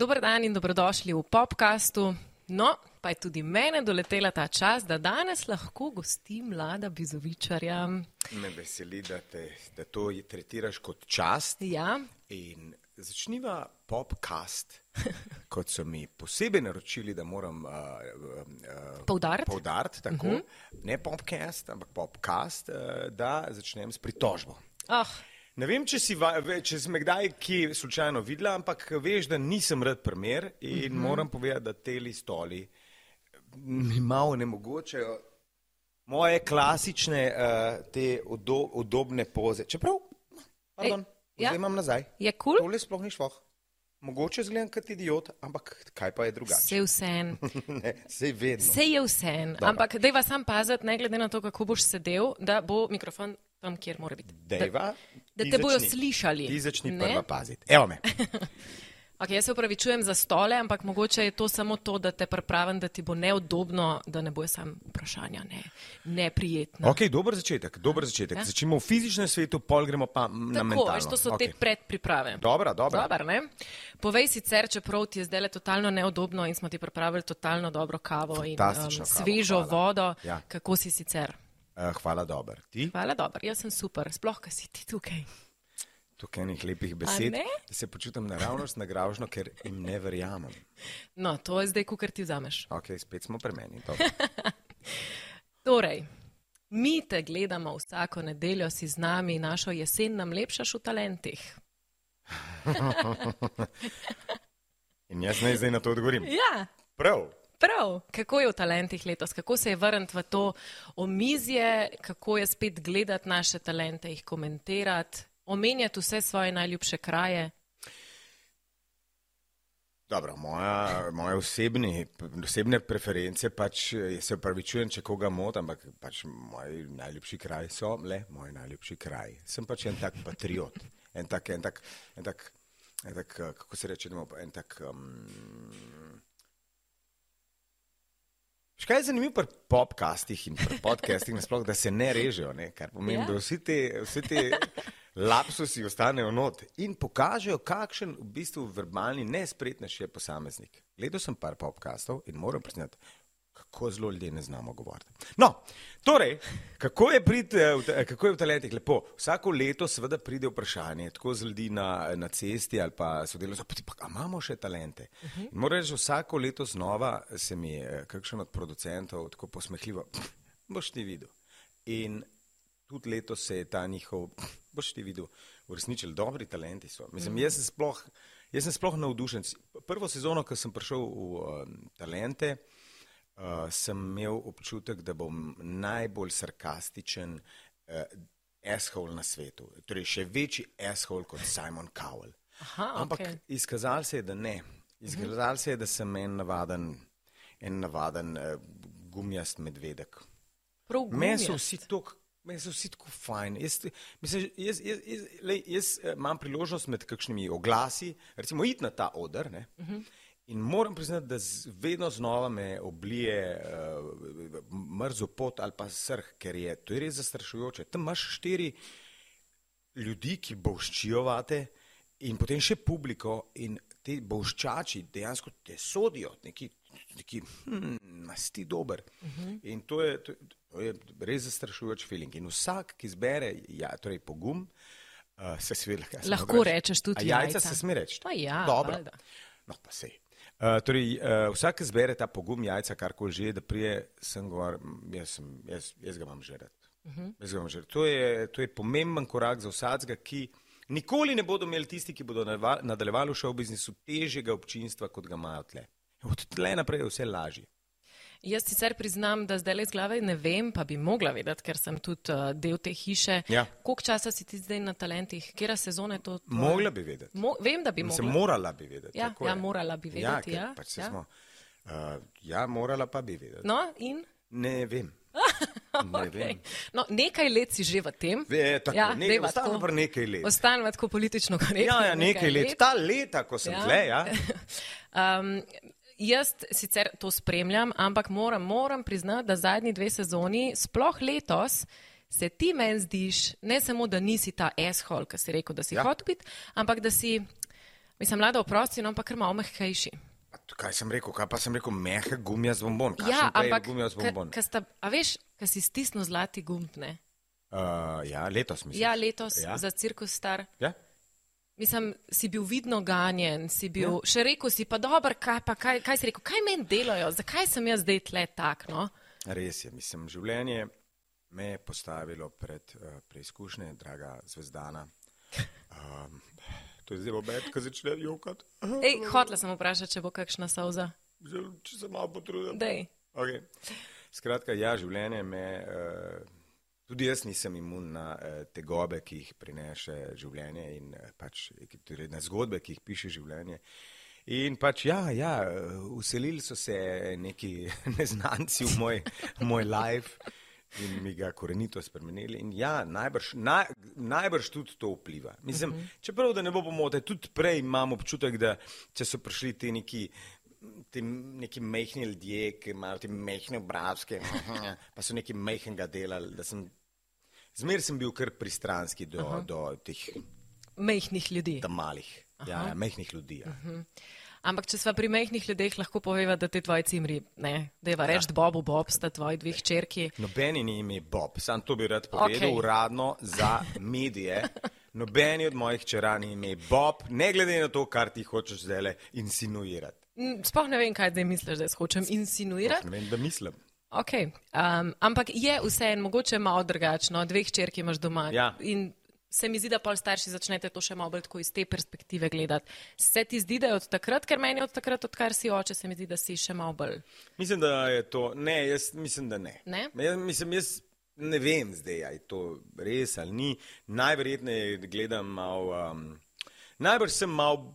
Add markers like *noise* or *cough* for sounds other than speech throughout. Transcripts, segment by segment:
Dober dan in dobrodošli v podkastu. No, pa je tudi mene doletela ta čas, da danes lahko gostim mlada bizovičarja. Me veseli, da, te, da to tretiraš kot čast. Ja, In začniva podcast, *laughs* kot so mi posebej naročili, da moram uh, uh, Poudariti. poudariti tako, uh -huh. ne podcast, ampak podcast, uh, da začnem s pritožbo. ah, Ne vem, če si, va- če si me kdaj kje slučajno videla, ampak veš, da nisem rad primer in uh -huh. moram povedati, da te listoli mi malo ne mogočajo moje klasične uh, te udo, udobne poze. Čeprav, pardon, Ej, ja. zdaj imam nazaj. je kul? Tole sploh ni šloh. Mogoče zgledam kot idiot, ampak kaj pa je drugače? Vse je vse. *laughs* ne, sej vedno. Vse je vse. Ampak dej vas sam paziti, ne glede na to, kako boš sedel, da bo mikrofon tam, kjer mora biti. Da, Dejva, da ti te bojo začni. slišali. Ti začni ne? prva paziti. Evo me. *laughs* Okay, jaz se upravičujem za stole, ampak mogoče je to samo to, da te pripravim, da ti bo neudobno, da ne bojo sam vprašanja ne, neprijetna. Ok, dober začetek, dober začetek. Ja. Začnemo v fizičnem svetu, pol gremo pa na Tako, mentalno. veš, to so Okej. te predpriprave. Dobra, dobra. Dobar, ne? Povej sicer, čeprav ti je zdaj le totalno neudobno in smo ti pripravili totalno dobro kavo in Fantastično um, kavo, svežo hvala. vodo. Ja. Kako si sicer? Uh, hvala, dober. Ti? Hvala, dobro, jaz sem super, sploh, ker si ti tukaj. Tukaj enih lepih besed, da se počutim naravnost nagražno, ker jim ne verjamem. No, to je zdaj, kar ti vzameš. Ok, spet smo pri meni. *laughs* Torej, mi te gledamo vsako nedeljo, si z nami, našo jesen nam lepšaš v talentih. *laughs* In jaz naj zdaj na to odgovorim. Ja, Prav. Prav, kako je v talentih letos, kako se je vrniti v to omizje, kako je spet gledati naše talente, jih komentirati, omenjati vse svoje najljubše kraje. Dobro, moja, moje osebni, osebne preference, pač se upravičujem, če koga motim, ampak pač moji najljubši kraj so le moji najljubši kraj. Sem pač en tak patriot, en tak, en tak, en tak, en tak eh, kako se reče, en tak. Um, Škaj je zanimivo pri podcastih in pri podcastih, nasploh, da se ne režejo, ne? kar pomeni, Ja. da vsi te, vsi te lapsusi ostanejo not in pokažejo, kakšen v bistvu verbalni nespretnež je posameznik. Gledal sem par podcastov in moram priznati, kako zelo ljudje ne znamo govoriti. No, torej, kako je, prid, eh, ta- kako je v talentih lepo? Vsako leto seveda pride vprašanje, tako z ljudi na, na cesti ali pa sodelavcev, pa, pa imamo še talente. Uh -huh. Moram reči, vsako leto znova se mi je kakšen od producentov tako posmehljivo, boš ti videl. In tudi letos se je ta njihov, boš ti videl, uresničil, dobri talenti so. Mislim, jaz sem sploh, jaz sem sploh navdušen. Prvo sezono, ko sem prišel v um, talente, uh, sem imel občutek, da bom najbolj sarkastičen uh, asshole na svetu. Torej, še večji asshole kot Simon Cowell. Aha, Ampak okej. izkazalo se je, da ne. Izkazalo se je, da sem en navaden, en navaden uh, gumijast medvedek. Meni so vsi tako. Meni so vsi tako fajn. Jaz, mislim, jaz, jaz, jaz, lej, jaz eh, imam priložnost med kakšnimi oglasi, recimo, iti na ta oder. Ne, uh -huh. In moram priznati, da vedno znova me oblije uh, mrzo pot ali pa srh, ker je to je res zastrašujoče. Tam imaš štiri ljudi, ki bolščijo vate, in potem še publiko, in ti bolščači dejansko te sodijo, neki, neki hm, masti dober. Uh -huh. In to je, to, to je res zastrašujoč feeling. In vsak, ki zbere ja, torej pogum, uh, se sveda, Lahko rečeš tudi jajca. jajca. se sme reči. Pa ja, Dobro. valjda. No, pa sej. Uh, torej, uh, vsak, zbere ta pogum jajca, karkoli že, je, da prije, sem gor, "M, jaz, sem, jaz, jaz ga imam že rad. Uh -huh. Jaz ga imam že rad. To je, to je pomemben korak za vsakega, ki nikoli ne bodo imeli tisti, ki bodo nadaljeval- nadaljevali v šov biznisu, težjega občinstva, kot ga imajo tle. Od tle naprej je vse lažje. Jaz sicer priznam, da zdaj le z glave ne vem, pa bi mogla vedeti, ker sem tudi uh, del te hiše. Ja. Koliko časa si ti zdaj na talentih? Kera sezona je to? tvoja? Mogla bi vedeti. Mo vem, da bi Se mogla. morala bi vedeti. Ja, ja, je. morala bi Ja, vedeti, ker ja, Pač ja. ja. Smo, uh, ja, morala pa bi vedeti. No, in? Ne vem. *laughs* Ne Okay. vem. No, nekaj let si že v tem. Ve, tako, Ja, nekaj, ostanemo pri nekaj let. Ostanemo tako politično korektni. Ja, ja, nekaj let. Ta leta, ko sem Ja. ja. tle, ja. *laughs* Um, jaz sicer to spremljam, ampak moram, moram priznati, da zadnji dve sezoni, sploh letos, se ti meni zdiš, ne samo, da nisi ta asshole, ki si rekel, da si ja. Hotel biti, ampak da si Mislim, mlada oprosti, no pa kar malo mehkejši. Kaj sem rekel? Kaj pa sem rekel? Mehka gumija z bombon. Kakšen Ja, ampak, gumija z bombon? ka, ka sta, a veš, ka si stisnil zlati gumb, ne? Uh, ja, letos mislim. Ja, letos ja. za cirkus star. Ja? Mislim, si bil vidno ganjen, si bil, ja. še rekel si pa dober, kaj pa, kaj, kaj si rekel, kaj meni delajo, zakaj sem jaz zdaj tle tak, no? Res je, mislim, življenje me je postavilo pred uh, preizkušnje, draga zvezdana. Um, *laughs* to je zdaj obet, ko začne jokati. Ej, hotla sem vprašati, če bo kakšna sauza. Že- Če se malo potrudim. Dej. Okay. Skratka, ja, življenje me, uh, tudi jaz nisem imun na uh, tegobe, ki jih prinese življenje in uh, pač torej na zgodbe, ki jih piše življenje. In pač ja, ja, eh, uselili so se neki *laughs* neznanci v moj, moj life in mi ga korenito spremenili. In ja, najbrž, naj, najbrž tudi to vpliva. Mislim, uh -huh. čeprav da ne bo pomote, tudi prej imam občutek, da če so prišli ti neki ti neki mehni ljudje, ki imajo te mehne obrazke, *laughs* pa so nekaj mehnega delali, da sem, zmer sem bil kar pristranski do, Aha. do teh Mejhnih ljudi. malih, ja, ja, mehnih ljudi. Ja. Ampak, če sva pri mejhnih ljudeh, lahko poveva, da te tvoji cimri, ne, da je va reči Bobu Bob, sta tvoji dve hčerki. Nobeni ni ime Bob, sam to bi rad povedal okay. uradno za medije. Nobeni od mojih čera ni ime Bob, ne glede na to, kar ti hočeš zdaj insinuirati. Mm, Sploh ne vem, kaj zdaj misliš, da jaz hočem insinuirati. Ne vem, da mislim. Okay. Um, ampak je vseeno mogoče malo drugačno, dveh hčerki imaš doma. Ja. In se mi zdi, da pol starši začnete to še malo bolj tako iz te perspektive gledati. Se ti zdi, da je od takrat, ker meni od takrat, odkar si oče, se mi zdi, da si še malo bolj. Mislim, da je to. Ne, jaz mislim, da ne. Ne? Jaz, mislim, jaz ne vem zdaj, ali je to res ali ni. Najverjetneje gledam malo. Um, najbrž sem malo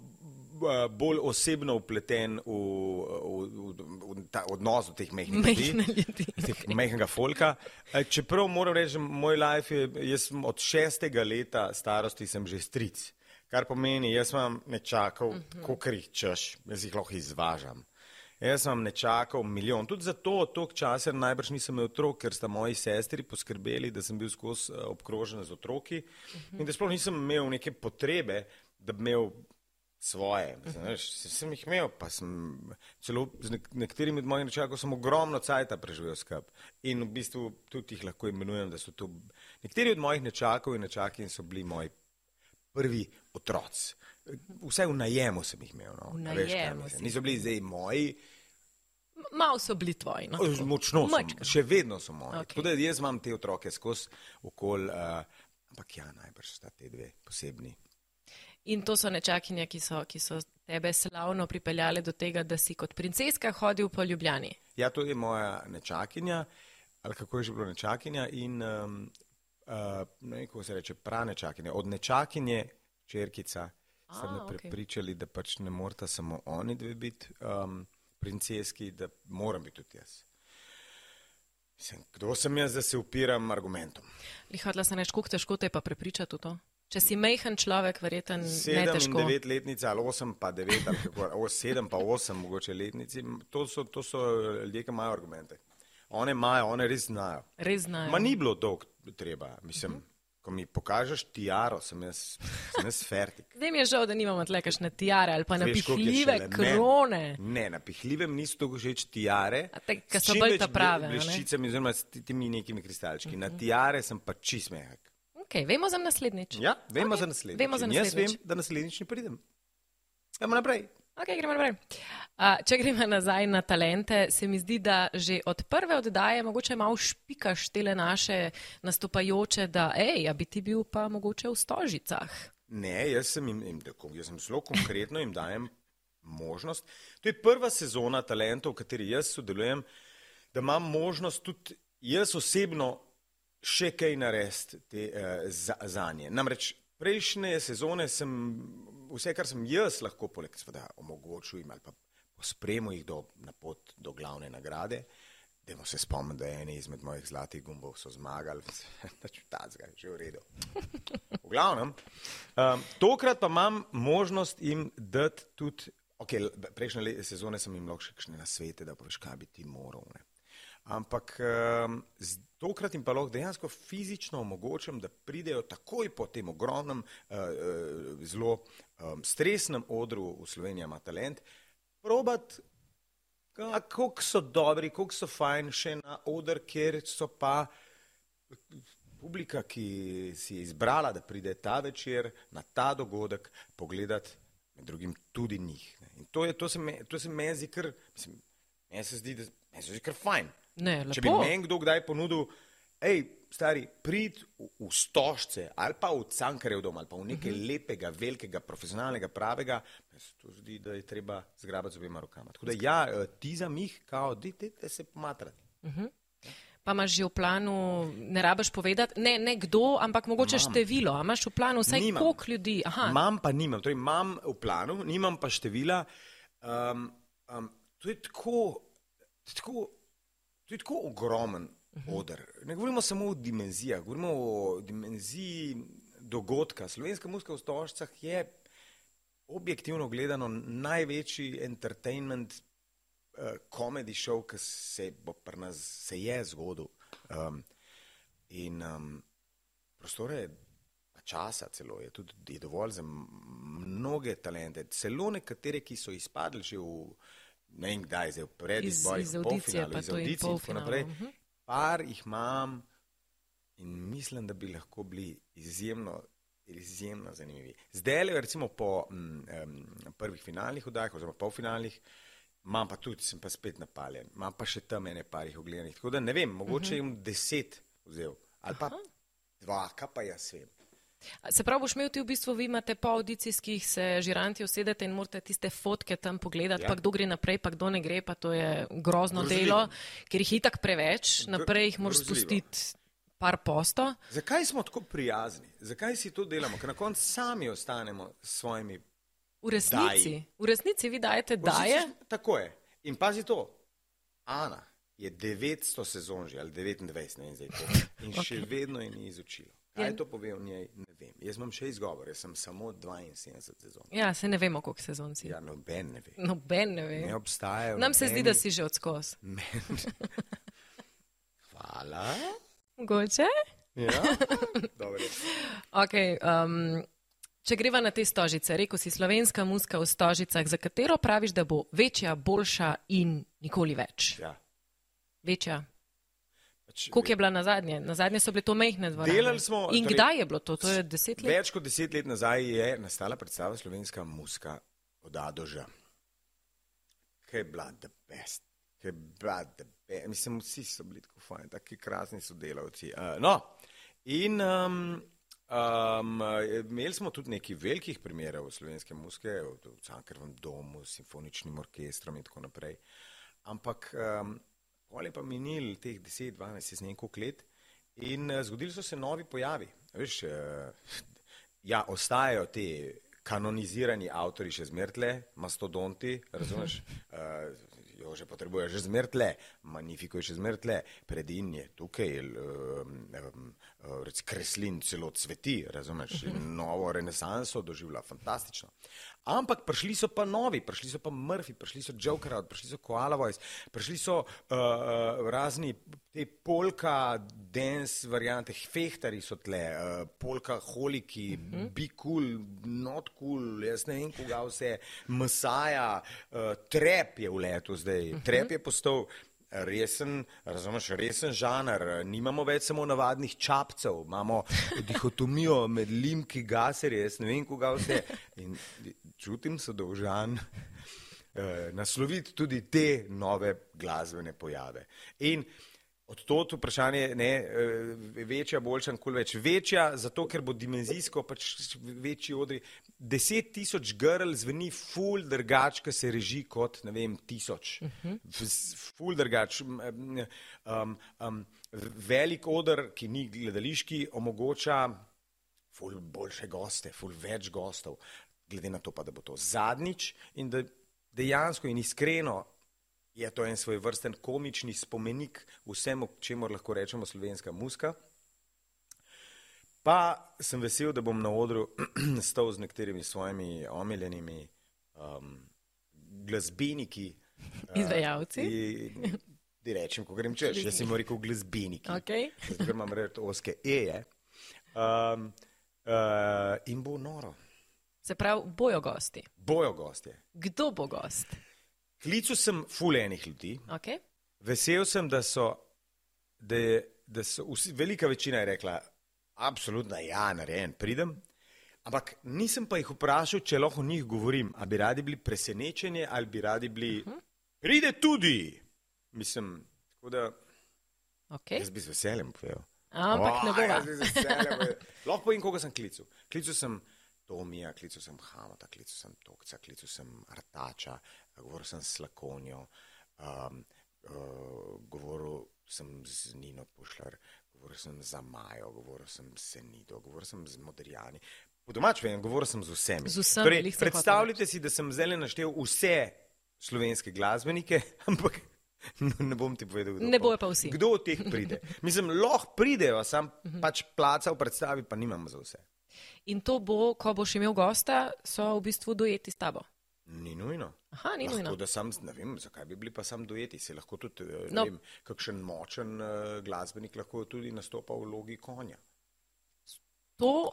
bolj osebno upleten v, v, v, v ta odnos do teh mehkih ljudi. ljudi. *laughs* Teh Mehkega folka. Eh, Čeprav moram reči, moj life je, jaz sem od šestega leta starosti sem že stric. Kar pomeni, jaz imam nečakov, uh -huh. koliko jih češ, jaz jih lahko izvažam. Jaz sem nečakal milijon. Tudi zato toliko časa najbrž nisem imel otrok, ker sta moji sestri poskrbeli, da sem bil skozi eh, obkrožen z otroki uh -huh. in da sploh nisem imel neke potrebe, da bi imel svoje. Mislim, veš, se- sem jih imel, pa sem celo z nek nekaterimi od mojih nečakov sem ogromno cajta preživel skup. In v bistvu tudi jih lahko imenujem, da so to nekateri od mojih nečakov in nečakin so bili moji prvi otroci. Vse v najemu sem jih imel. No. Veš, Niso bili zdaj moji, Malo so bili tvoji. No? Močno so, Majčkeno. še vedno so moji. Okay. Tako da jaz imam te otroke skozi okol, uh, ampak ja, najbrž sta te dve posebni. In to so nečakinje, ki so, ki so tebe slavno pripeljale do tega, da si kot princeska hodil po Ljubljani. Ja, to je moja nečakinja, ali kako je že bilo nečakinja in um, uh, ne kako se reče, pranečakinja. Od nečakinje, čerkica, so me okej. prepričali, da pač ne morata samo oni dve biti um, princeski, da moram biti tudi jaz. Mislim, kdo sem jaz, da se upiram argumentom? Lihotla se neš, koliko težko te je pa prepričati v to? Če si mehen človek, verjeten ne Sedem in težko. devet letnica, ali osem pa devet, ali kako, o, sedem pa osem mogoče letnici, to so, to so ljudje, ki imajo argumente. One imajo, one res znajo. Res znajo. Ma ni bilo dolg treba, mislim, ko mi pokažeš tiaro, sem jaz, sem jaz fertik. Zdaj mi je žal, da nimamo tle kakšne tiare ali pa Veš, napihljive krone. meni. Ne, napihljivem niso tako všeč tiare. A te, s so bolj ta prave, a ne? Bleščicami, oziroma s temi nekimi kristalčki. Na tiare sem pa čist mehak. Okay, vemo za naslednjič. Ja, vemo Okej, za naslednjič. vemo za In Jaz naslednjič. vem, da naslednjič ne pridem. Gremo naprej. Ok, gremo naprej. Uh, če gremo nazaj na talente, se mi zdi, da že od prve oddaje mogoče malo špikaš tele naše nastopajoče, da ej, a bi ti bil pa mogoče v stožicah. Ne, jaz sem, jim, jim, tako- jaz sem zelo konkretno jim dajem možnost. To je prva sezona talentov, v kateri jaz sodelujem, da imam možnost tudi jaz osebno še kaj narediti te, uh, za, za nje. Namreč prejšnje sezone sem vse, kar sem jaz lahko, poleg seveda omogočil jim ali pa pospremil jih do, na pot do glavne nagrade. Dajmo se spomniti, da je eni izmed mojih zlatih gumbov so zmagali, *laughs* pač tacga, že v redu. V glavnem, um, tokrat pa imam možnost jim dati tudi, okay, prejšnje sezone sem jim lahko še kakšne nasvete, da poveš, kaj bi ti moral. Ne. Ampak um, tokrat jim pa lahko dejansko fizično omogočam, da pridejo takoj po tem ogromnem, uh, uh, zelo um, stresnem odru v Sloveniji ima talent, probat, kako so dobri, kako so fajn še na odr, kjer so pa publika, ki si je izbrala, da pride ta večer na ta dogodek pogledati, med drugim tudi njih. ne. In to, je, to se me- to se meni zdi kar, mislim, meni se zdi, da meni se zdi kar fajn. Ne, Če bi meni kdo kdaj ponudil, hej, stari, prid v, stožce ali pa v cankarjev dom ali pa v nekaj uh Mhm. -huh. lepega, velikega, profesionalnega, pravega, meni se to zdi, da je treba zgrabati z obema rokama. Tako da ja, eh, ti za mih, kao, dajte se pomatrati. Pa imaš že v planu, ne rabiš povedati, ne, ne kdo, ampak mogoče Imam. število. A imaš v planu vsaj Nimam. koliko ljudi? Aha, Imam pa nimam, torej imam v planu, nimam pa števila. Um, um, to je tako, tako, to je tako ogromen odr. Ne govorimo samo o dimenzijah, govorimo o dimenziji dogodka. Slovenska muzika v Stožcah je objektivno gledano največji entertainment komedi uh, šov, ki se, bo pri nas, se je zgodil. Um, in um, prostore časa celo je tudi je dovolj za mnoge talente, celo nekatere, ki so izpadli že v ne vem kdaj, zdaj v Iz- predizborih, iz v avdicije polfinalu, pa iz to in audicij in tako naprej. mhm. Par jih imam in mislim, da bi lahko bili izjemno, izjemno zanimivi. Zdaj, le, recimo po mm, um, prvih finalnih oddajah, oziroma polfinalnih, imam pa tudi, sem pa spet napaljen, imam pa še tam ene parih ogledanih. Tako da ne vem, mogoče jim deset vzel, ali pa dva, kaj pa jaz vem. Se pravi, boš imel ti v bistvu, vi imate po audicijskih se žiranti usedete in morate tiste fotke tam pogledati, ja. Pa kdo gre naprej, pa kdo ne gre, pa to je grozno Grozljivo. delo, ker jih itak preveč, naprej jih moraš spustiti par posto. Zakaj smo tako prijazni? Zakaj si to delamo? Ker na koncu sami ostanemo s svojimi V resnici, Daji. v resnici vi dajete daje. Vsi- Tako je. In pazi to, Ana je 900 sezon že ali 29, ne vem zdaj to. In okay. še vedno je ni izučila. Kaj Ja. to pove o njej, ne vem. Jaz imam še izgovor, jaz sem samo 72 sezon. Ja, se ne vemo, koliko sezon si. Ja, noben ne ve. Noben ne ve. Ne obstajajo. Nam se zdi, nobeni- da si že odskos. *laughs* Hvala. Mogoče? Ja. *laughs* Dobro. Okay, um, če greva na te stožice, rekel si slovenska muska v stožicah, za katero praviš, da bo večja, boljša in nikoli več. Ja. Večja. Pač, Koliko je bila na zadnje? Na zadnje so bile to mehne dvorane. Delali smo, In torej- kdaj je bilo to? To je deset let? Več kot deset let nazaj je nastala predstava slovenska muska od A do Ž. Kaj je bila the best? Kaj je bila the best? Mislim, vsi so bili tako fajni, taki krasni sodelavci. Uh, no, in um, um, imeli smo tudi nekaj velikih primerov slovenske muske, v, v Cankarvem domu, s simfoničnim orkestrom in tako naprej. Ampak um, pol je pa minil teh 10, 12, jaz ne vem koliko let in uh, zgodili so se novi pojavi. Veš, uh, ja, ostajajo te kanonizirani avtori še zmertle, mastodonti, razumeš? Uh, jo že potrebuje že zmertle, Magnifico je še zmertle, predin je tukaj, um, um, kreslin celo cveti, razumeš? Novo renesanso doživlja, fantastično. Ampak prišli so pa novi, prišli so pa Murphy, prišli so Crowd, prišli so Koala Voice, prišli so uh, uh, razni te polka, dance variante, fehtari so tle, uh, polka holiki, uh -huh. be cool, not cool, jaz ne vem, koga vse, Messiah, uh, trep je v letu zdaj, uh -huh. trep je postal resen, razumeš, resen žanr, nimamo več samo navadnih čapcev, imamo dihotomijo med limki, gaserje, jaz ne vem, koga vse. In čutim se dolžan *laughs* eh, nasloviti tudi te nove glasbene pojave. In od tot vprašanje, ne, eh, večja, boljša, nikoli več. Večja, zato ker bo dimenzijsko pač večji odri. Deset tisoč grl zveni ful drugač, ki se reži kot, ne vem, tisoč. V- Ful drugač. Um, um, um, velik odr, ki ni gledališki, omogoča ful boljše goste, ful več gostov, glede na to pa, da bo to zadnjič in da dejansko in iskreno je to en svoj vrsten komični spomenik vsemu, čemu lahko rečemo slovenska muska. Pa sem vesel, da bom na odru *clears throat* stal z nekaterimi svojimi omiljenimi um, glasbeniki. uh, Izvajalci? ti rečem, ko grem češ, jaz sem rekel glasbeniki. Okay. Ker imam red oske eje. Um, uh, in bo noro. Se pravi, bojo gosti. Bojo gostje. Kdo bo gost? Klicu sem fulejnih ljudi. Okay. Vesel sem, da so, da je, da so vsi, velika večina je rekla, absolutno ja, narejen, pridem. Ampak nisem pa jih vprašal, če lahko o njih govorim, ali bi radi bili presenečeni ali bi radi bili, uh -huh. pride tudi. Mislim, tako da Okay. jaz bi z veseljem povedal. Ampak ne O, bo. Lahko povem, koga sem klical. Klical sem Tomija, klical sem Hamata, klical sem Tokca, klical sem Artača, govoril sem s Slakonjo, um, uh, govoril sem z Nino Pušlar, govoril sem za Majo, govoril sem s Senido, govoril sem z Modrijani. Po domač vem, govoril sem z vsemi. Z vsemi, torej, predstavljajte si, da sem zdaj naštel vse slovenske glasbenike, *laughs* ampak ne bom ti povedal, kdo. Ne bojo pa vsi. Kdo od teh pride? Mislim, lahko pridejo, sam pač placa v predstavi, pa nimam za vse. In to bo, ko boš imel gosta, so v bistvu dojeti s tabo. Ni nujno. Aha, ni lahko, nujno. sam, ne vem, zakaj bi bili pa sam dojeti. Se lahko tudi, eh, No. vem, kakšen močen uh, glasbenik lahko tudi nastopa v vlogi konja. To,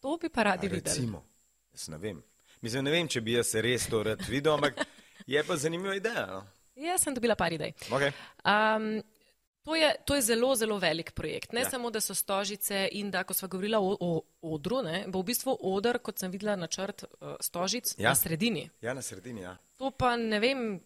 to bi pa radi videli. Recimo, jaz ne vem. Mislim, ne vem, če bi jaz res to rad videl, ampak je pa zanimiva ideja. No? Jaz sem dobila par idej. Okay. Um, to, je, to je zelo, zelo velik projekt. Ne Ja. samo, da so stožice in da, ko smo govorili o, o odru, ne, bo v bistvu odr, kot sem videla načrt uh, stožic, Ja. na sredini. Ja, na sredini, ja. To pa ne vem,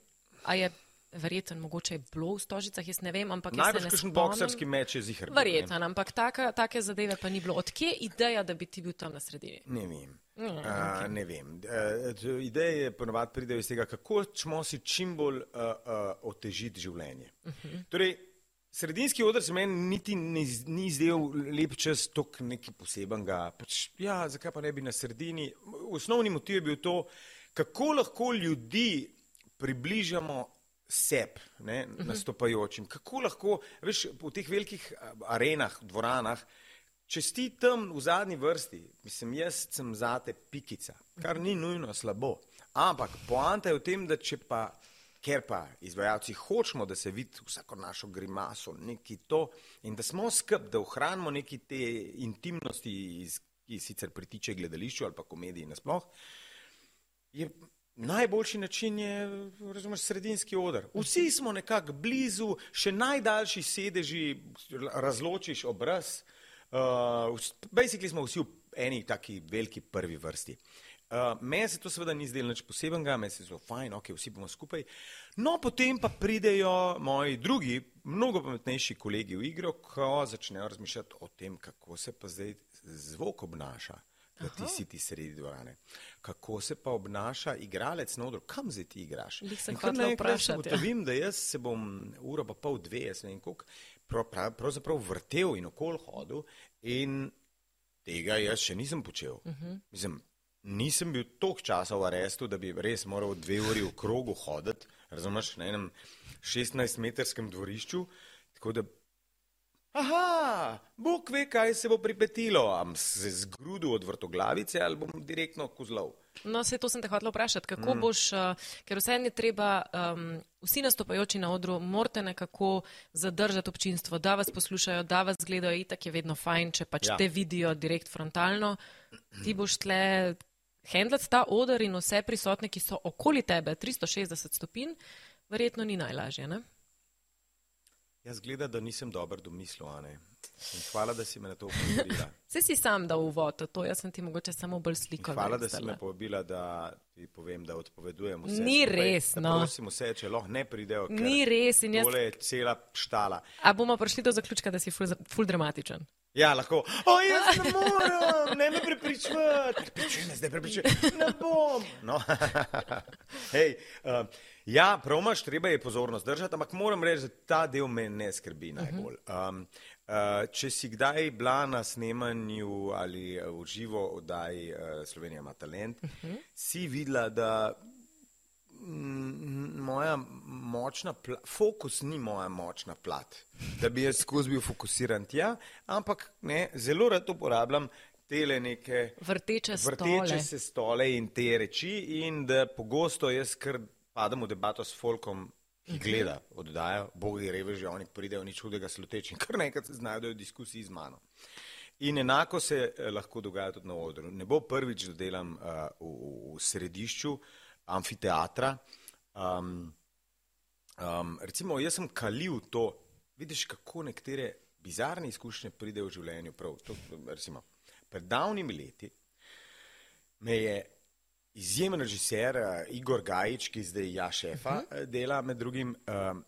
a je verjeten, mogoče je bilo v stožicah, jaz ne vem, ampak jaz se Najbrž kakšen spomnim. boksarski meč je zihar. Verjeten, ampak taka, take zadeve pa ni bilo. Odkje je ideja, da bi ti bil tam na sredini? Ne vem. Mm, Uh, ne vem. Uh, ideje ponovadi pridejo iz tega, kako smo si čim bolj uh, uh, otežiti življenje. Uh -huh. Torej, sredinski odr se meni niti ni, ni zdel lep čas, tok nekaj posebenega. Pač, ja, zakaj pa ne bi na sredini? Osnovni motiv je bil to, kako lahko ljudi približamo sebi, ne, nastopajočim. Kako lahko, veš, v teh velikih a, arenah, dvoranah, če si tam v zadnji vrsti, mislim, jaz sem zate pikica, kar ni nujno slabo. Ampak poanta je v tem, da če pa, ker pa izvajalci hočemo, da se vidi vsako našo grimaso, neki to in da smo skrb, da ohranimo neki te intimnosti, iz, ki sicer pritiče gledališču ali pa komediji nasploh, je najboljši način je, razumeš, sredinski odr. Vsi smo nekako blizu, še najdaljši sedeži, razločiš obraz. Uh, basically smo vsi v eni taki veliki prvi vrsti. Uh, meni se to seveda ni zdelo nič posebenega, meni se je zelo fajn, ok, vsi bomo skupaj. No, potem pa pridejo moji drugi, mnogo pametnejši kolegi v igro, ko začnejo razmišljati o tem, kako se pa zdaj zvok obnaša da ti si ti sredi dvorane. Kako se pa obnaša igralec na odru, kam zdaj ti igraš? Kar naenkrat vprašati, ja. Ugotovim, da jaz se bom uro pa pol dve, jaz ne vem koliko, prav, prav, pravzaprav vrtel in okol hodil in tega jaz še nisem počel. Uh -huh. Mislim, nisem bil toliko časa v arestu, da bi res moral dve uri v krogu hoditi, razumeš, na enem 16-metrskem dvorišču, tako da Aha, Bog ve, kaj se bo pripetilo. Am se zgrudil od vrtoglavice ali bom direktno kozlov. No, se to sem te hotela vprašati, kako mm. boš, uh, ker vse je treba, um, vsi nastopajoči na odru, morate nekako zadržati občinstvo, da vas poslušajo, da vas gledajo, itak je vedno fajn, če pač ja. te vidijo direkt frontalno. Ti boš tle handlat ta odr in vse prisotne, ki so okoli tebe, 360 stopinj, verjetno ni najlažje, ne? Jaz gledam, da nisem dober domislil, Ane. In hvala, da si me na to upozorila. Vse *laughs* si sam dal uvod, to jaz sem ti mogoče samo bolj In sliko. hvala, da si me povabila, da ti povem, da odpovedujem vse. Ni skupaj. res, no. Prosim vse, če lahko ne pridejo. Ni res in jaz. Tole je cela štala. A bomo prišli do zaključka, da si ful, ful dramatičen? Ja, lahko. O, jaz ne morem, ne me prepričvati. Prepričuj me, zdaj prepričuj. Ne bom. No. *laughs* Hej, uh, ja, prav imaš, treba je pozornost držati, ampak moram reči, da ta del me ne skrbi najbolj. Um, uh, če si kdaj bila na snemanju ali uh, v živo oddaji uh, Slovenija ima talent, si videla, da moja močna plat, fokus ni moja močna plat, da bi jaz skozi bil fokusiran tja, ampak ne, zelo rad uporabljam tele neke Vrteče vrteče stole. se stole in te reči in da pogosto jaz kar padem v debato s folkom ki gleda oddajo, bogi reveži, oni pridejo nič hudega sluteči in kar nekaj se znajdejo v diskusiji z mano. In enako se eh, lahko dogaja tudi na odru. Ne bo prvič, da delam uh, v, v središču amfiteatra. Um, um, recimo, jaz sem kalil to, vidiš, kako nekatere bizarne izkušnje pridejo v življenju. Prav, to, recimo, pred davnimi leti me je izjemen režiser uh, Igor Gajič, ki zdaj ja šefa uh -huh. dela med drugim, um,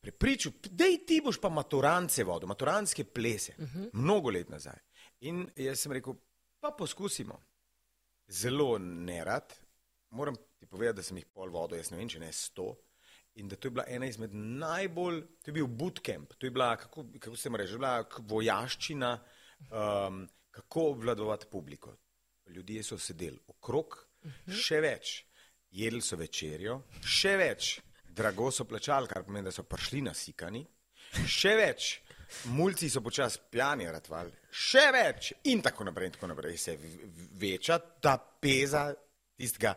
prepričal, da ti boš pa maturance vodil, maturanske plese, uh -huh. mnogo let nazaj. In jaz sem rekel, pa poskusimo. Zelo nerad, moram ti povedati, da sem jih pol vodil, jaz ne vem, če ne sto. In da to je bila ena izmed najbolj, to je bil bootcamp, to je bila, kako, kako se reče, bila vojaščina, um, kako obvladovati publiko. Ljudje so sedeli okrog, še več, jedli so večerjo, še več, drago so plačali, kar pomeni, da so prišli nasikani, še več, mulci so počasi pijani, ratvali, še več in tako naprej, in tako naprej se veča ta peza tistega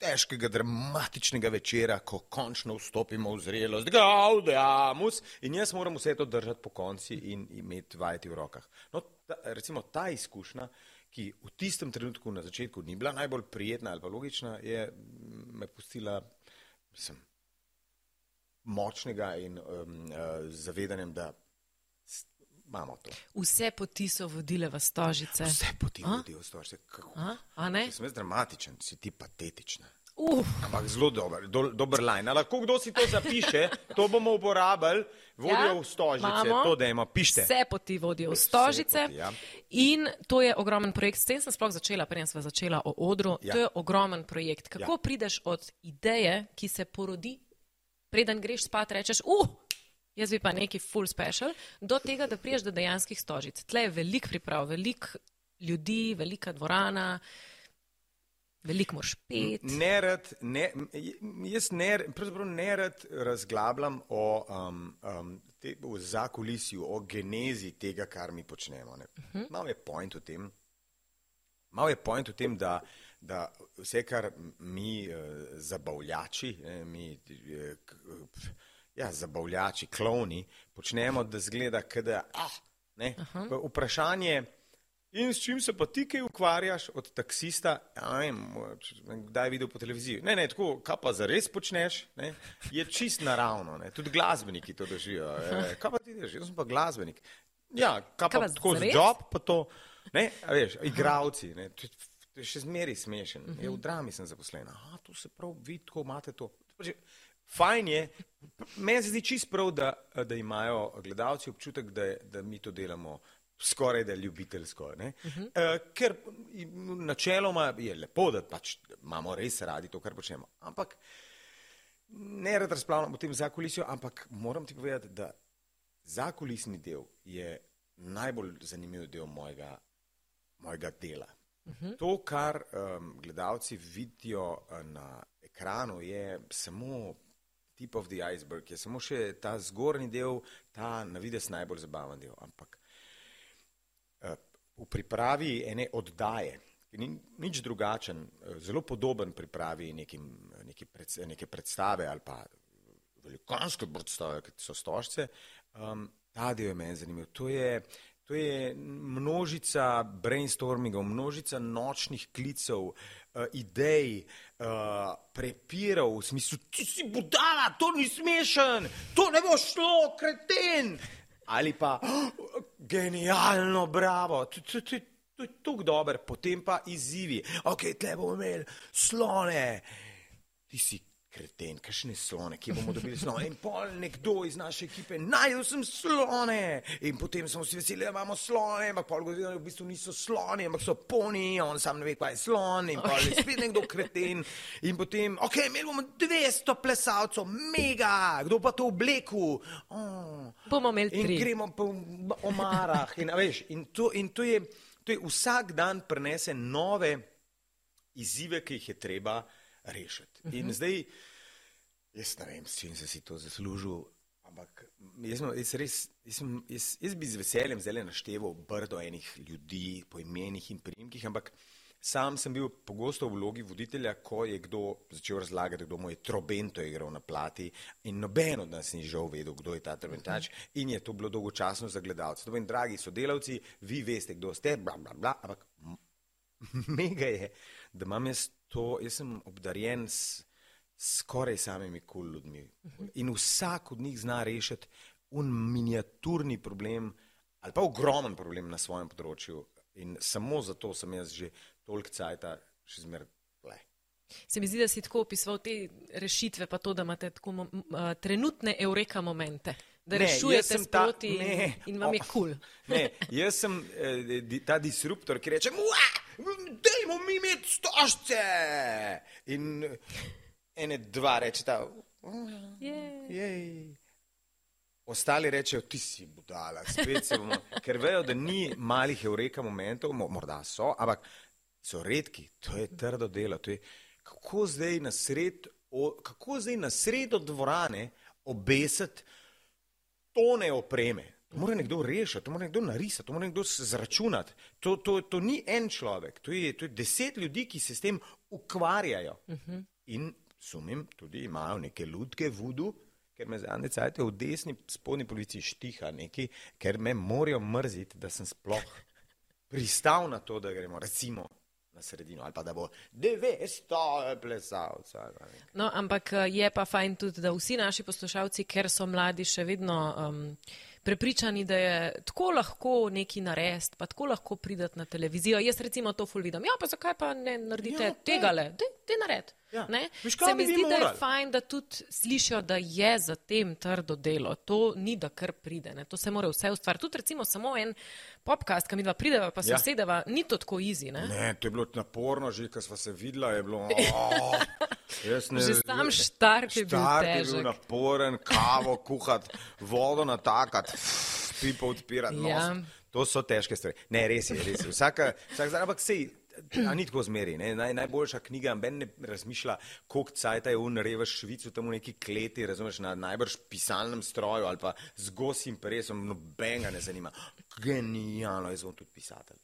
težkega, dramatičnega večera, ko končno vstopimo v zrelost, gaudeamus in jaz moram vse to držati po konci in imeti vajeti v rokah. No, ta, recimo ta izkušnja, ki v tistem trenutku na začetku ni bila najbolj prijetna ali pa logična, je me pustila, mislim, močnega in um, uh, zavedanjem, da imamo to. Vse poti so vodile v stožice. Vse poti vodijo v stožice. A? A? Če sem jaz dramatičen, si ti patetična. Uh, Ampak zelo dober, do, dober line. A Lahko kdo si to zapiše, *laughs* to bomo uporabili, vodijo Ja, v stožice, imamo. to dajmo, pište. vse poti vodijo v stožice. poti, ja. In to je ogromen projekt. S tem sem sploh začela, preden sem začela o odru. Ja. To je ogromen projekt. Kako Ja. prideš od ideje, ki se porodi, preden greš spat, rečeš, uh, jaz bi pa neki full special, do tega, da priješ do dejanskih stožic. Tle je velik priprav, velik ljudi, velika dvorana, veliko moraš pet. Nerad, ne, jaz ner, pravzaprav nerad razglabljam o um, um, te, o zakulisju, o genezi tega, kar mi počnemo. ne. Malo je point v tem, malo je point v tem, da, da vse, kar mi uh, zabavljači, ne, mi, eh, k- pf, ja, zabavljači, kloni, počnemo, da zgleda, da ah, ne, vprašanje. In s čim se pa ti kaj ukvarjaš od taksista? Ja, ne vem, kdaj videl po televiziji. Ne, ne, tako, kaj pa zares počneš, ne? je čist naravno. Ne? Tudi glasbeniki to držijo. E, kaj pa ti držiš? Jaz sem pa glasbenik. Ja, kaj pa, Kaj pa tako zares? job, pa to. Ne, a veš, igravci, ne, to, je- to je še zmeri smešen. Uh -huh. V drami sem zaposlen. Aha, to se prav, vi tako imate to. Pač je- Fajn je, meni se zdi čist prav, da, da imajo gledalci občutek, da, da mi to delamo skoraj da ljubiteljsko. Uh -huh. uh, ker načeloma je lepo, da pač imamo res radi to, kar počnemo. Ampak ne rad razpravljam o tem zakulisju, ampak moram ti povedati, da zakulisni del je najbolj zanimiv del mojega, mojega dela. Uh -huh. To, kar um, gledalci vidijo uh, na ekranu, je samo tip of the iceberg, je samo še ta zgornji del, ta na vides najbolj zabaven del. Ampak eh, v pripravi ene oddaje, ki ni nič drugačen, eh, zelo podoben pripravi nekim, neke, pred, neke predstave ali pa velikanske predstave, kot so stožce, um, ta del je meni zanimiv. To je, to je množica brainstormingov, množica nočnih klicev, uh, idej, uh, prepirov, v smislu, ti si budala, to ni smešen, to ne bo šlo, kreten. Ali pa "Oh, genialno, bravo, to, je tako dober, potem pa izzivi. Ok, tle bomo imeli slone. Ti si kreten, kakšne slone, kje bomo dobili slone. In pol nekdo iz naše ekipe, najdel sem slone. In potem smo si veseli, da imamo slone, ampak pol govorili, da v bistvu niso sloni, ampak so poni, on sam ne ve, kaj je slon. In pol je spet nekdo kreten. In potem, ok, imeli bomo 200 plesalcev, mega, kdo pa to obleku. Oh. Bomo imeli In tri. gremo po omarah. In, veš, in, to, in to, je, to je vsak dan prenese nove izzive, ki jih je treba rešiti. In uh -huh. zdaj, jaz ne vem, s čim sem si to zaslužil, ampak jaz, jaz, res, jaz, sem- jaz, jaz bi z veseljem zdaj našteval brdo enih ljudi po imenih in primkih, ampak Sam sem bil pogosto v vlogi voditelja, ko je kdo začel razlagati, kdo mu je trobento igral na plati in noben od nas ni žal vedel, kdo je ta trobentač in je to bilo dolgočasno za gledalce. To pomeni, dragi sodelavci, vi veste, kdo ste, bla, bla, bla, ampak *laughs* mega je, da imam jaz to, jaz sem obdarjen s skoraj samimi kul cool ljudmi in vsak od njih zna rešiti un miniaturni problem ali pa ogromen problem na svojem področju in samo zato sem jaz že toliko cajta še zmer le. Se mi zdi, da si tako opisoval te rešitve, pa to, da imate tako a, trenutne eureka momente, da Ne, rešujete sem ta- sproti ne. in, vam je Oh. kul. Cool. Ne, jaz sem eh, ta disruptor, ki reče, dajmo mi imeti stožce. In ene dva rečeta, jej. Ostali rečejo, ti si budala, spet se bomo, *laughs* ker vejo, da ni malih eureka momentov, mo- morda so, ampak so redki, to je trdo delo. To je, kako zdaj na sred, o, kako zdaj na sredo dvorane obesiti tone opreme. To mora nekdo rešiti, to mora nekdo narisati, to mora nekdo zračunati. To, to, to ni en človek, to je, to je deset ljudi, ki se s tem ukvarjajo. Uh -huh. In sumim, tudi imajo neke lutke vudu, ker me zadnje cajte v desni spodnji polovici štiha neki, ker me morajo mrziti, da sem sploh pristal na to, da gremo recimo na sredino ali pa da bo 900 plesalcev. No, ampak eh, je pa fajn tudi, da vsi naši poslušalci, ker so mladi, še vedno um, prepričani, da je tako lahko neki narediti, pa tako lahko prideti na televizijo. Jaz recimo to ful vidim. Ja, pa zakaj pa ne naredite Ja, tega le? Te nared. Ja. Ne? Se mi zdi, da je fajn, da tudi slišijo, da je za tem trdo delo. To ni, da kar pride. Ne? To se mora vse ustvariti. Tudi recimo samo en podcast, ki mi dva prideva, pa se Ja. usedeva, ni to tako easy. Ne? Ne, to je bilo naporno, že ko smo se videla, je bilo. *laughs* Oh, ne, Že sam štart je bil štart je bil naporen, kavo kuhati, vodo natakati, pipo odpirati. nos. Ja. To so težke stvari. Ne, res je, res je. Vsaka, vsak ampak sej. A ni tako zmeri. Ne? Naj, najboljša knjiga, ben ne razmišlja, koliko cajta je un revež švicu tam v neki kleti, razumeš, na najbrž pisalnem stroju ali pa z gosim presom, noben ga ne zanima. Genialno, jaz bom tudi pisatelj.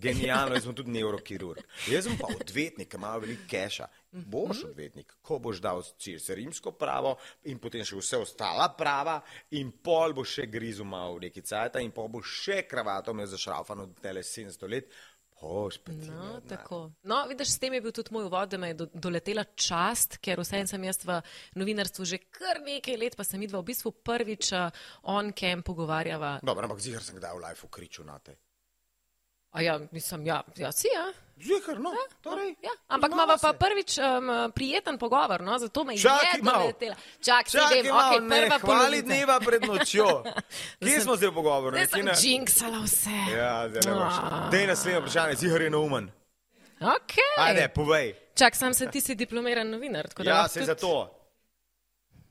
Genialno, jaz sem tudi neurokirurg. Jaz sem pa odvetnik, ki ima veliko keša. Boš odvetnik, ko boš dal čez rimsko pravo in potem še vse ostala prava in pol boš še grizu malo neki cajta in pol boš še kravato me zašraufano tele 700 let. Ti. No, tako. No, vidiš, s tem je bil tudi moj uvod, da me je do, doletela čast, ker vseeno sem jaz v novinarstvu že kar nekaj let, pa sem vidva v bistvu prvič uh, on cam pogovarjava. Dobro, ampak zihar sem kdaj v life kričal na te. A ja, mislim, ja, ja si ja. Zihar, no, torej. ja. Ampak imamo pa prvič um, prijeten pogovor, no, zato me Čakaj je doletela. Čak, se Čakaj, vem, malo, ok, ne, prva hvali polovica. dneva pred nočjo. *laughs* Kje smo zdaj v pogovoru? Nekje sem na- jinksala vse. Ja, zdaj ne boš. Dej naslednje vprašanje, zihar je neumen. Ok. Ajde, povej. Čak, sam se ti si diplomiran novinar. Ja, se tudi- zato.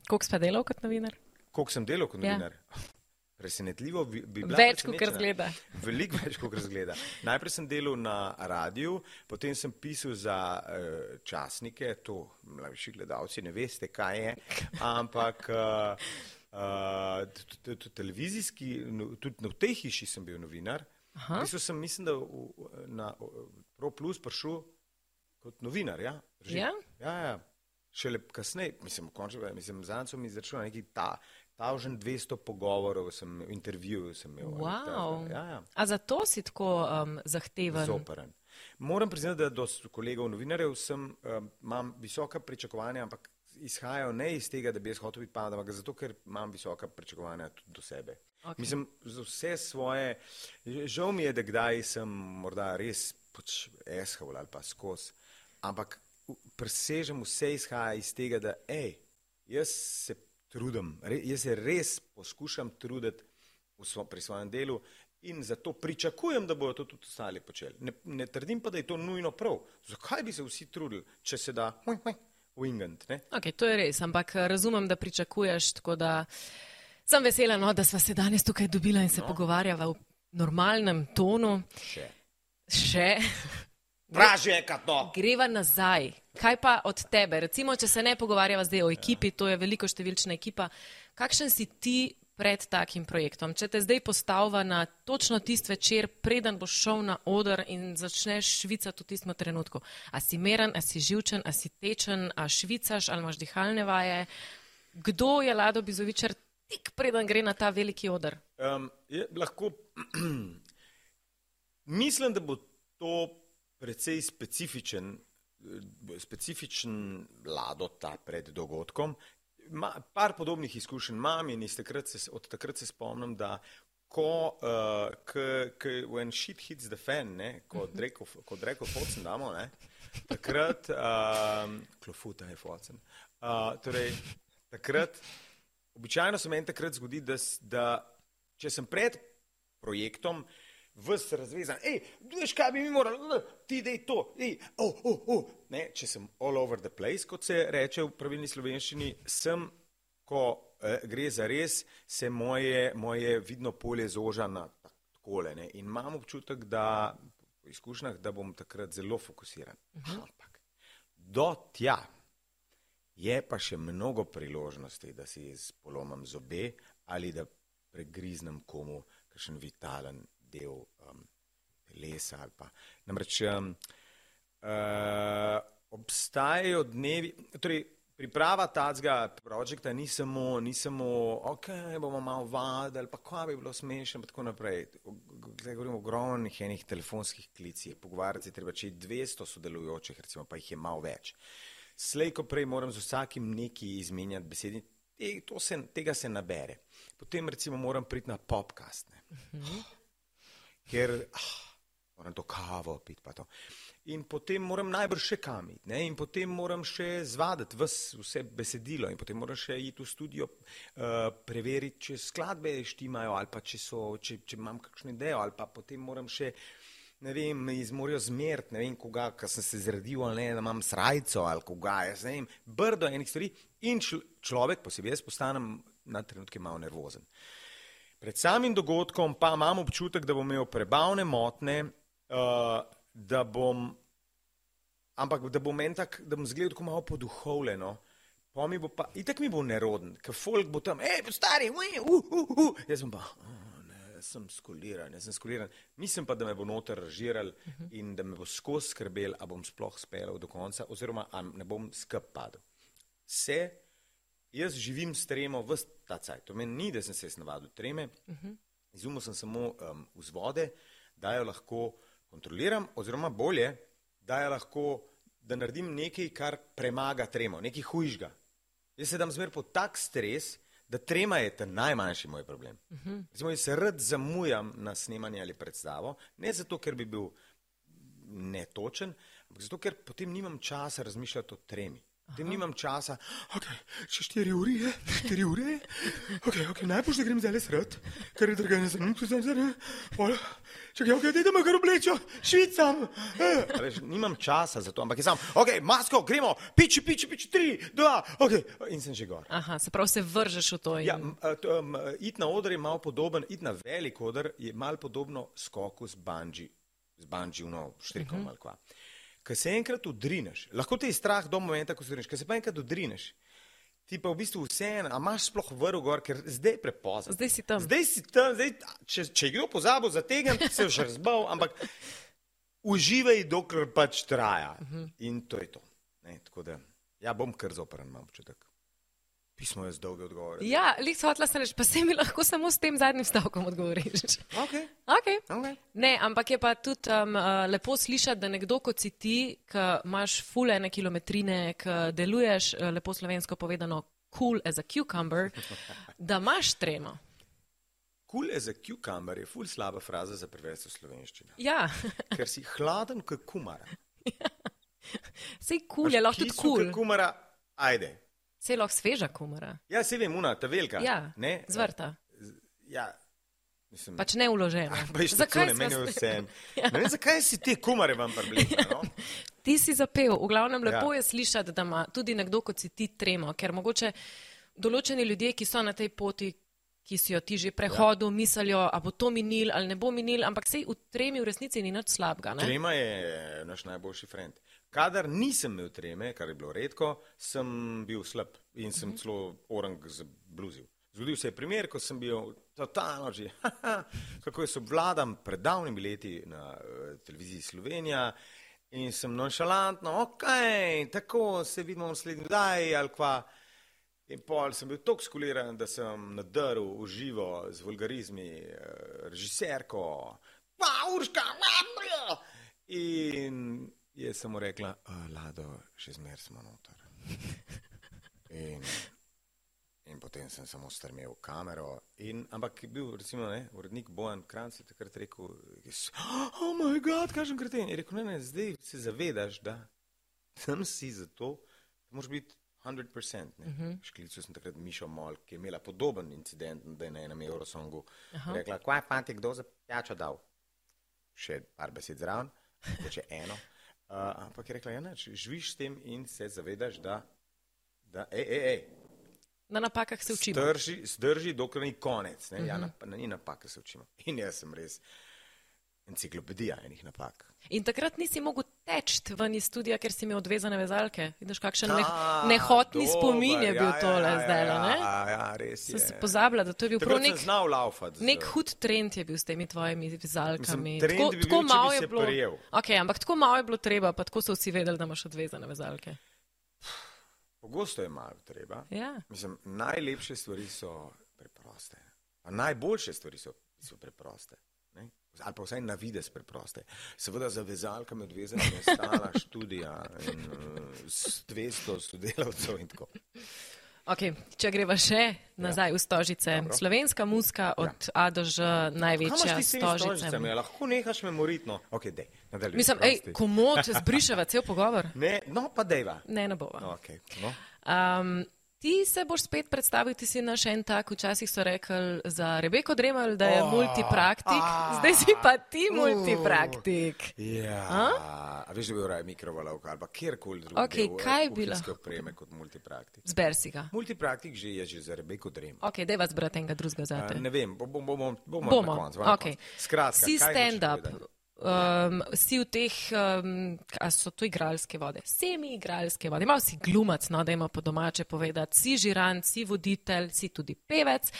Koliko si pa delal kot novinar? Koliko sem delal kot Ja. Presenetljivo bi, bi bila Več, kot zgleda. *laughs* Veliko več, kot razgleda. Najprej sem delal na radiju, potem sem pisal za uh, časnike, to mlajši gledalci ne veste, kaj je, ampak uh, uh, t- t- televizijski, no, tudi v tej hiši sem bil novinar. V bistvu sem, mislim, da v, na Pro Plus prišel kot novinar. Ja. Ja? ja, ja. Šele kasneje, mislim, končno, mislim, zanj so mi izračunali neki ta. Tažen 200 pogovorov, sem, intervjujev sem imel. ali Wow. takega. Ja, ja. A zato si tako um, zahteven? Zoperen. Moram priznati, da do kolegov novinarjev sem, um, imam visoka pričakovanja, ampak izhajajo ne iz tega, da bi jaz hotel biti pamet, ampak zato, ker imam visoka pričakovanja tudi do sebe. Ok. Mislim, za vse svoje, žal mi je, da kdaj sem morda res pač eshav ali pa skos, ampak presežem vse izhaja iz tega, da ej, jaz se trudim, re, jaz se res poskušam truditi svo, pri svojem delu in zato pričakujem, da bodo to tudi ostali počeli. Ne, ne trdim pa, da je to nujno prav. Zakaj bi se vsi trudili, če se da wingant, ne? Okay, to je res, ampak eh, razumem, da pričakuješ, tako da sem vesela, no, da sva se danes tukaj dobila in se no. pogovarjava v normalnem tonu. Še. Še *laughs* Vraže, kato! greva nazaj. Kaj pa od tebe? Recimo, če se ne pogovarjava zdaj o ekipi, to je veliko številčna ekipa. Kakšen si ti pred takim projektom? Če te zdaj postavlja na točno tist večer, preden boš šel na oder in začneš švicati v tistem trenutku. A si meren, a si živčen, a si tečen, a švicaš, ali imaš dihalne vaje. Kdo je Lado Bizovičar tik preden gre na ta veliki oder? Um, je, lahko, *clears throat* mislim, da bo to precej specifičen, eh, specifičen Lado ta pred dogodkom, Ma, par podobnih izkušenj imam in takrat se, od takrat se spomnim, da ko uh, when shit hits the fan, ne, kot rekel, kot rekel Focen damo, ne, takrat, um, klofuta je Focen, uh, torej, takrat, običajno se meni takrat zgodi, da, da če sem pred projektom, uh, vse razvezan, hej, veš kaj bi mi morali, ti dej to, hej, oh, oh, oh. Ne, če sem all over the place, kot se reče v pravilni slovenščini, sem, ko eh, gre za res, se moje, moje vidno polje zoža na takole. Ne. In imam občutek, da po izkušnjah, da bom takrat zelo fokusiran. Uh -huh. Ampak do tja je pa še mnogo priložnosti, da si polomam zobe ali da pregriznem komu kakšen vitalen del um, telesa. Pa. Namreč um, uh, obstajajo dnevi, torej priprava tega projekta ni samo, ni samo, ok, bomo malo vadili, pa kva bi bilo smešno, in tako naprej. Zdaj govorimo o ogromnih enih telefonskih klicih, pogovarjati se treba, če je 200 sodelujočih, recimo, pa jih je malo več. Slej, ko prej moram z vsakim neki izmenjati besedi, te, se, tega se nabere. Potem recimo moram priti na popkast. Uh -huh ker ah, moram to kavo piti. In potem moram najbrž še kamiti, ne? in potem moram še zvaditi vse besedilo, in potem moram še iti v studio, uh, preveriti, če skladbe štimajo, ali pa če, so, če, če imam kakšno idejo, ali pa potem moram še. Ne vem, iz morajo zmeriti, ne vem, koga, ker sem se zredil, ali ne, da imam srajco, ali koga, jaz ne vem, brdo enih stvari. In človek, posebej jaz, postanem na trenutke malo nervozen. Uh, Pred samim dogodkom pa imam občutek, da bom imel prebavne motne, uh, da bom, ampak da bom en tak, da bom zgledal tako malo poduhovljeno. Pa mi bo pa, itak mi bo neroden, ker folk bo tam, hej, stari, ui, uh, uh, uh. Jaz sem pa, oh, ne, sem skoliran, jaz sem skoliran. Mislim pa, da me bo noter ražiral uh -huh. in da me bo skozi skrbel, a bom sploh spelal do konca, oziroma a ne bom skrb padel. Vse Jaz živim s tremo v ta cajt. To meni ni, da sem se navadil treme. Uh -huh. Izumil sem samo um, vzvode, da jo lahko kontroliram, oziroma bolje, da jo lahko, da naredim nekaj, kar premaga tremo, nekaj hujžga. Jaz se dam zmer pod tak stres, da trema je ta najmanjši moj problem. Uh -huh. Recimo, jaz se rad zamujam na snemanje ali predstavo, ne zato, ker bi bil netočen, ampak zato, ker potem nimam časa razmišljati o tremi. Tem nimam časa, okay, še štiri ure je, štiri ure je. Okay, okay, Najprej, da grem zdaj sred, ker je druga ne zanimivo, tu zdaj zdaj. Čakaj, ok, da me kar oblečo, švicam. Eh. Nimam časa za to, ampak je sam, ok, masko, gremo, piči, piči, piči, tri, dva, ok, in sem že gor. Aha, se pravi, se vržeš v to. In... Ja, um, it na oder je malo podoben, it na velik oder je malo podobno skoku z banji, z banji, no, štrikom uh -huh. ali kva. Ko se enkrat udrineš, lahko te je strah do momenta, ko se udrineš, ko se pa enkrat udrineš, ti pa v bistvu vseeno, a imaš sploh vrv gor, ker zdaj je prepozno. Zdaj si tam. Zdaj si tam, zdaj, če, če je kdo pozabil za tega, se je že razbal, ampak uživaj, dokler pač traja. Uh mhm. -huh. In to je to. Ne, tako da, ja, bom kar zoprn, imam občutek. Pismo je z dolge odgovore. Ja, lih hotla sem reči, pa se mi lahko samo s tem zadnjim stavkom odgovoriš. Okay. Okay. Okay. Ne, ampak je pa tudi um, uh, lepo slišati, da nekdo kot si ti, ki imaš fulene kilometrine, ki deluješ, uh, lepo slovensko povedano, cool as a cucumber, *laughs* da imaš tremo. Cool as a cucumber je ful slaba fraza za prevesti v slovenščino. Ja. *laughs* Ker si hladen kot kumara. *laughs* Sej kul cool je lahko tudi kul. Cool. Kumara, ajde. Lahko sveža kumara. Ja, se vem, una, ta velika. Ja, ne? zvrta. Ja. Mislim, pač ne uložena. *laughs* Zakaj ne meni vse? *laughs* ja. Ne vem, zakaj si ti kumare vam približal. No? *laughs* ti si zapel, v glavnem lepo ja. je slišati, da ima tudi nekdo, kot si ti, tremo, ker mogoče določeni ljudje, ki so na tej poti, ki si jo ti že prehodil, ja. mislijo, a bo to minil ali ne bo minil, ampak sej v tremi v resnici ni nič slabega. Ne? Trema je naš najboljši friend. Kadar nisem imel treme, kar je bilo redko, sem bil slab in sem -huh. celo orang zabluzil. Z Zgodil se je primer, ko sem bil totalno že, *laughs* kako jaz obvladam pred davnimi leti na uh, televiziji Slovenija in sem nonšalantno, ok, tako se vidimo v naslednji daj ali kva. In pol sem bil tako skuliran, da sem nadrl v živo z vulgarizmi uh, režiserko, pa urška, ma, in je samo rekla, Lado, še zmer smo noter. In In potem sem samo strmel v kamero. In, ampak je bil, recimo, ne, urednik Bojan Kranc je takrat rekel: Oh, moj bog, kažem kreten. Je rekel: ne, ne, zdaj se zavedaš, da tam si zato, da moraš biti 100%. Uh -huh. Šklical sem takrat Mišo Mol, ki je imela podoben incident, da je na enem Eurosongu uh -huh. rekla: Kaj pa ti kdo za pijačo dal? Še par besed zraven, če eno. Uh, ampak je rekla: ja, ne, živiš s tem in se zavedaš, da, da, ej, ej, ej. Na napakah se učimo. Zdrži, zdrži dokler ni konec. Ne? Uh -huh. Ja, na, na ni napake se učimo. In jaz sem res enciklopedija enih napak. In takrat nisi mogel teči ven iz studija, ker si imel odvezane vezalke. Vidiš, kakšen ne, nehotni dober, spomin je bil ja, tole ja, zdaj. Ja, ja, ja, res je. Sem se pozabila, da to je bil prav nek, znal laufati. nek hud trend je bil s temi tvojimi vezalkami. Mislim, trend bi bil, če bi se prijel. Okay, ampak tako malo je bilo treba, pa tako so vsi vedeli, da imaš odvezane vezalke. Pogosto je malo treba. Ja. Mislim, najlepše stvari so preproste. A najboljše stvari so, so preproste. Ali pa vsaj na vides preproste. Seveda za vezalkami odvezana je stala *laughs* študija in uh, s 200 sodelavcev in tako. Okay, če greva še nazaj ja. v Stožice. Dobro. Slovenska muska od ja. A do Ž, največja Stožica. Me, lahko nehaš memoritno. Okay, dej, Mislim, ej, komod, zbrišava cel pogovor. Ne, no pa dejva. Ne, ne bova. Okay, no. um, Ti se boš spet predstavil, ti si naš en tak, včasih so rekli za Rebeko Dremelj, da je oh, multipraktik, a, zdaj si pa ti uh, multipraktik. Ja, a? a veš, da bi bil mikrovalovka ali kjerkoli drugega. Okay, kaj bi bilo? opreme kot multipraktik. Zber si ga. Multipraktik že je že za Rebeko Dremelj. Ok, dej vas brati enega drugega zate. Uh, ne vem, bomo, bomo, bomo, bomo. na koncu. Okay. Skratka, si stand-up um, si v teh, um, a so to igralske vode, semi igralske vode, malo si glumac, no, da ima po domače povedati, si žiran, si voditelj, si tudi pevec.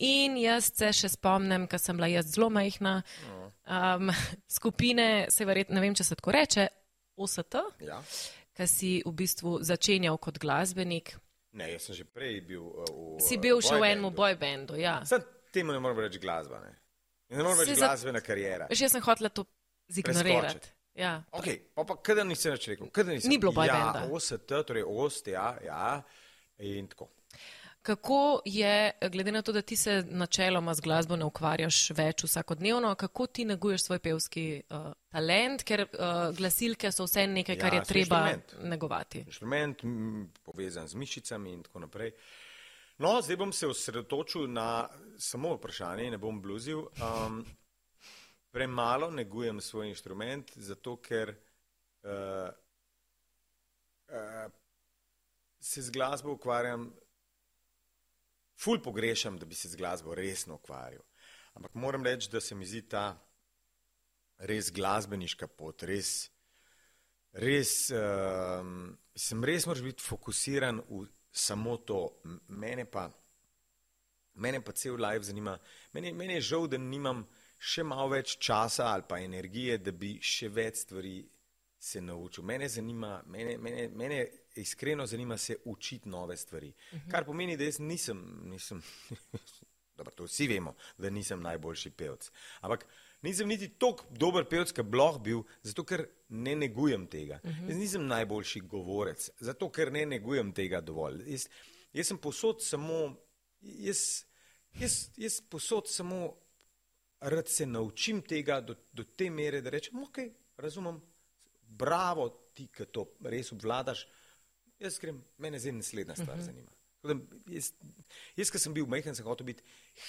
In jaz se še spomnim, ker sem bila jaz zelo majhna, um, skupine, se verjetno, ne vem, če se tako reče, OST, Ja. ki si v bistvu začenjal kot glasbenik. Ne, jaz sem že prej bil uh, v. Si bil še v enem bojbendu, ja. Sam temu ne morem reči glasba. Ne, ne morem reči Se za- glasbena karijera. Jaz sem hotela to zignorirati. Ja. Okay, pa, pa kada nisem več rekel? Nisem? Ni bilo boy ja. OST, torej OST, ja, ja, in tako. Kako je, glede na to, da ti se načeloma z glasbo ne ukvarjaš več vsakodnevno, kako ti neguješ svoj pevski uh, talent, ker uh, glasilke so vse nekaj, kar Ja, je treba inštrument. negovati. Inštrument m, povezan z mišicami in tako naprej. No, zdaj bom se osredotočil na samo vprašanje, ne bom bluzil. Um, premalo negujem svoj inštrument, zato ker uh, uh, se z glasbo ukvarjam, ful pogrešam, da bi se z glasbo resno ukvarjal. Ampak moram reči, da se mi zdi ta res glasbeniška pot, res, res, um, sem res moraš biti fokusiran v samo to. Mene pa, mene pa cel life zanima, meni, meni je žal, da nimam še malo več časa ali pa energije, da bi še več stvari se naučil. Mene zanima, mene, mene, mene iskreno zanima se učiti nove stvari. Uh -huh. Kar pomeni, da jaz nisem, nisem *laughs* dobro, to vsi vemo, da nisem najboljši pevec. Ampak nisem niti tako dober pevec, kot lahko bil, zato ker ne negujem tega. Uh -huh. Jaz nisem najboljši govorec, zato ker ne negujem tega dovolj. Jaz, jaz sem posod samo, jaz, jaz, jaz posod samo rad se naučim tega do, do te mere, da rečem, ok, razumem, bravo ti, ki to res obvladaš. Jaz grem, mene zdaj naslednja stvar uh -huh. zanima. Da Jaz, jaz ki sem bil majhen, sem hotel biti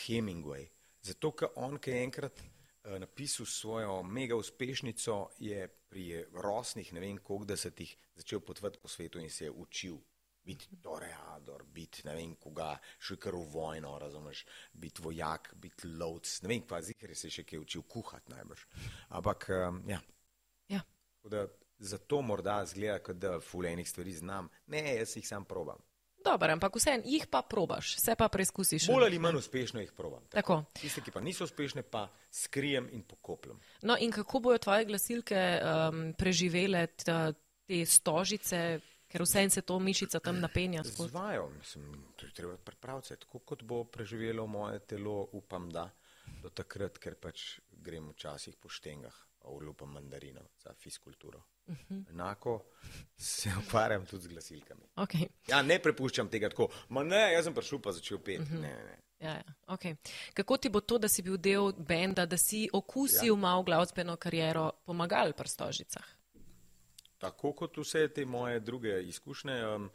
Hemingway. Zato, ker on, ki je enkrat uh, napisal svojo mega uspešnico, je pri rosnih, ne vem koliko desetih, začel potovati po svetu in se je učil. Biti toreador, biti ne vem koga, šel kar v vojno, razumeš, biti vojak, biti lovc, ne vem, kva zihar se še kaj učil kuhati najbrž. Ampak, um, ja. Ja. Tako Da zato morda zgleda, kot da fulejnih stvari znam. Ne, jaz jih sam probam. Dobro, ampak vseeno jih pa probaš, se pa preizkusiš. Bolj ali manj uspešno jih probam. Tako. Tiste, ki pa niso uspešne, pa skrijem in pokopljem. No, in kako bojo tvoje glasilke um, preživele te stožice, ker vseeno se to mišica tam napenja skozi? Zvajo, mislim, to je treba pripraviti, tako kot bo preživelo moje telo, upam, da do takrat, ker pač grem včasih po štengah, pa ulupam mandarino za fiskulturo. Uh -huh. Enako se *laughs* ukvarjam tudi z glasilkami. Okay. Ja, ne prepuščam tega tako, ma ne, jaz sem prišel pa začel pet. Uh -huh. ne, ne, ne. Ja, ja. Okay. Kako ti bo to, da si bil del benda, da si okusil ja. malo glasbeno kariero, pomagal pri stožicah? Tako kot vse te moje druge izkušnje, um,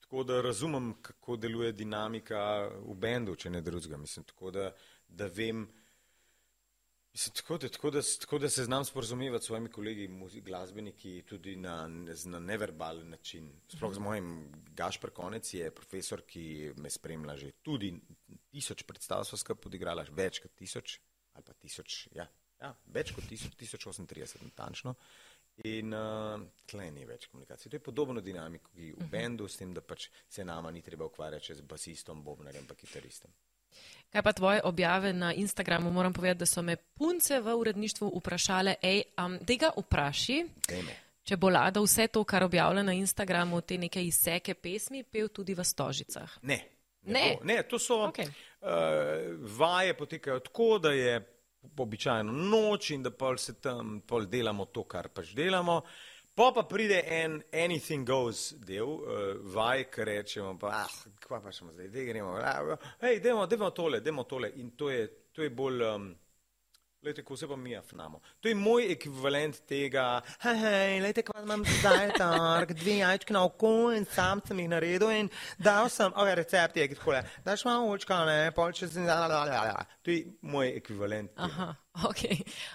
tako da razumem, kako deluje dinamika v bendu, če ne drugega. Mislim, tako da, da vem, mislim, tako, da, tako, da, tako da se znam sporozumevati s svojimi kolegi, glasbeniki, tudi na, na neverbalen način. Sploh z mojim Gašpr Konec je profesor, ki me spremlja že tudi tisoč predstav, so skupaj odigrala, več kot tisoč, ali pa tisoč, ja, ja več kot tisoč, 1038, natančno. In uh, tle ni več komunikacije. To je podobno dinamiko, ki v bendu, s tem, da pač se nama ni treba ukvarjati z basistom, bobnarjem, pa kitaristom. Kaj pa tvoje objave na Instagramu? Moram povedati, da so me punce v uredništvu vprašale, hej, um, da ga vpraši, Dejme. če bo Lada vse to, kar objavlja na Instagramu, te neke izseke pesmi, pel tudi v stožicah. Ne. Ne, Ne. ne to so okay. uh, vaje, potekajo tako, da je običajno noč in da pol se tam pol delamo to, kar pač delamo. Po pa pride en anything goes del, uh, vaj, ki rečemo, pa, ah, kva pa šemo zdaj, da gremo, hej, dajmo, dajmo tole, dajmo tole. In to je, to je bolj, um, Lejte, ko se pa mi afnamo. To je moj ekvivalent tega, hej, hej, lejte, kva imam zdaj, tark, dve jajčke na oko in sam sem jih naredil in dal sem, ove recept je, tako je, daš malo očka, ne, pol čez in da, da, da, da. To je moj ekvivalent. tega. Aha, ok.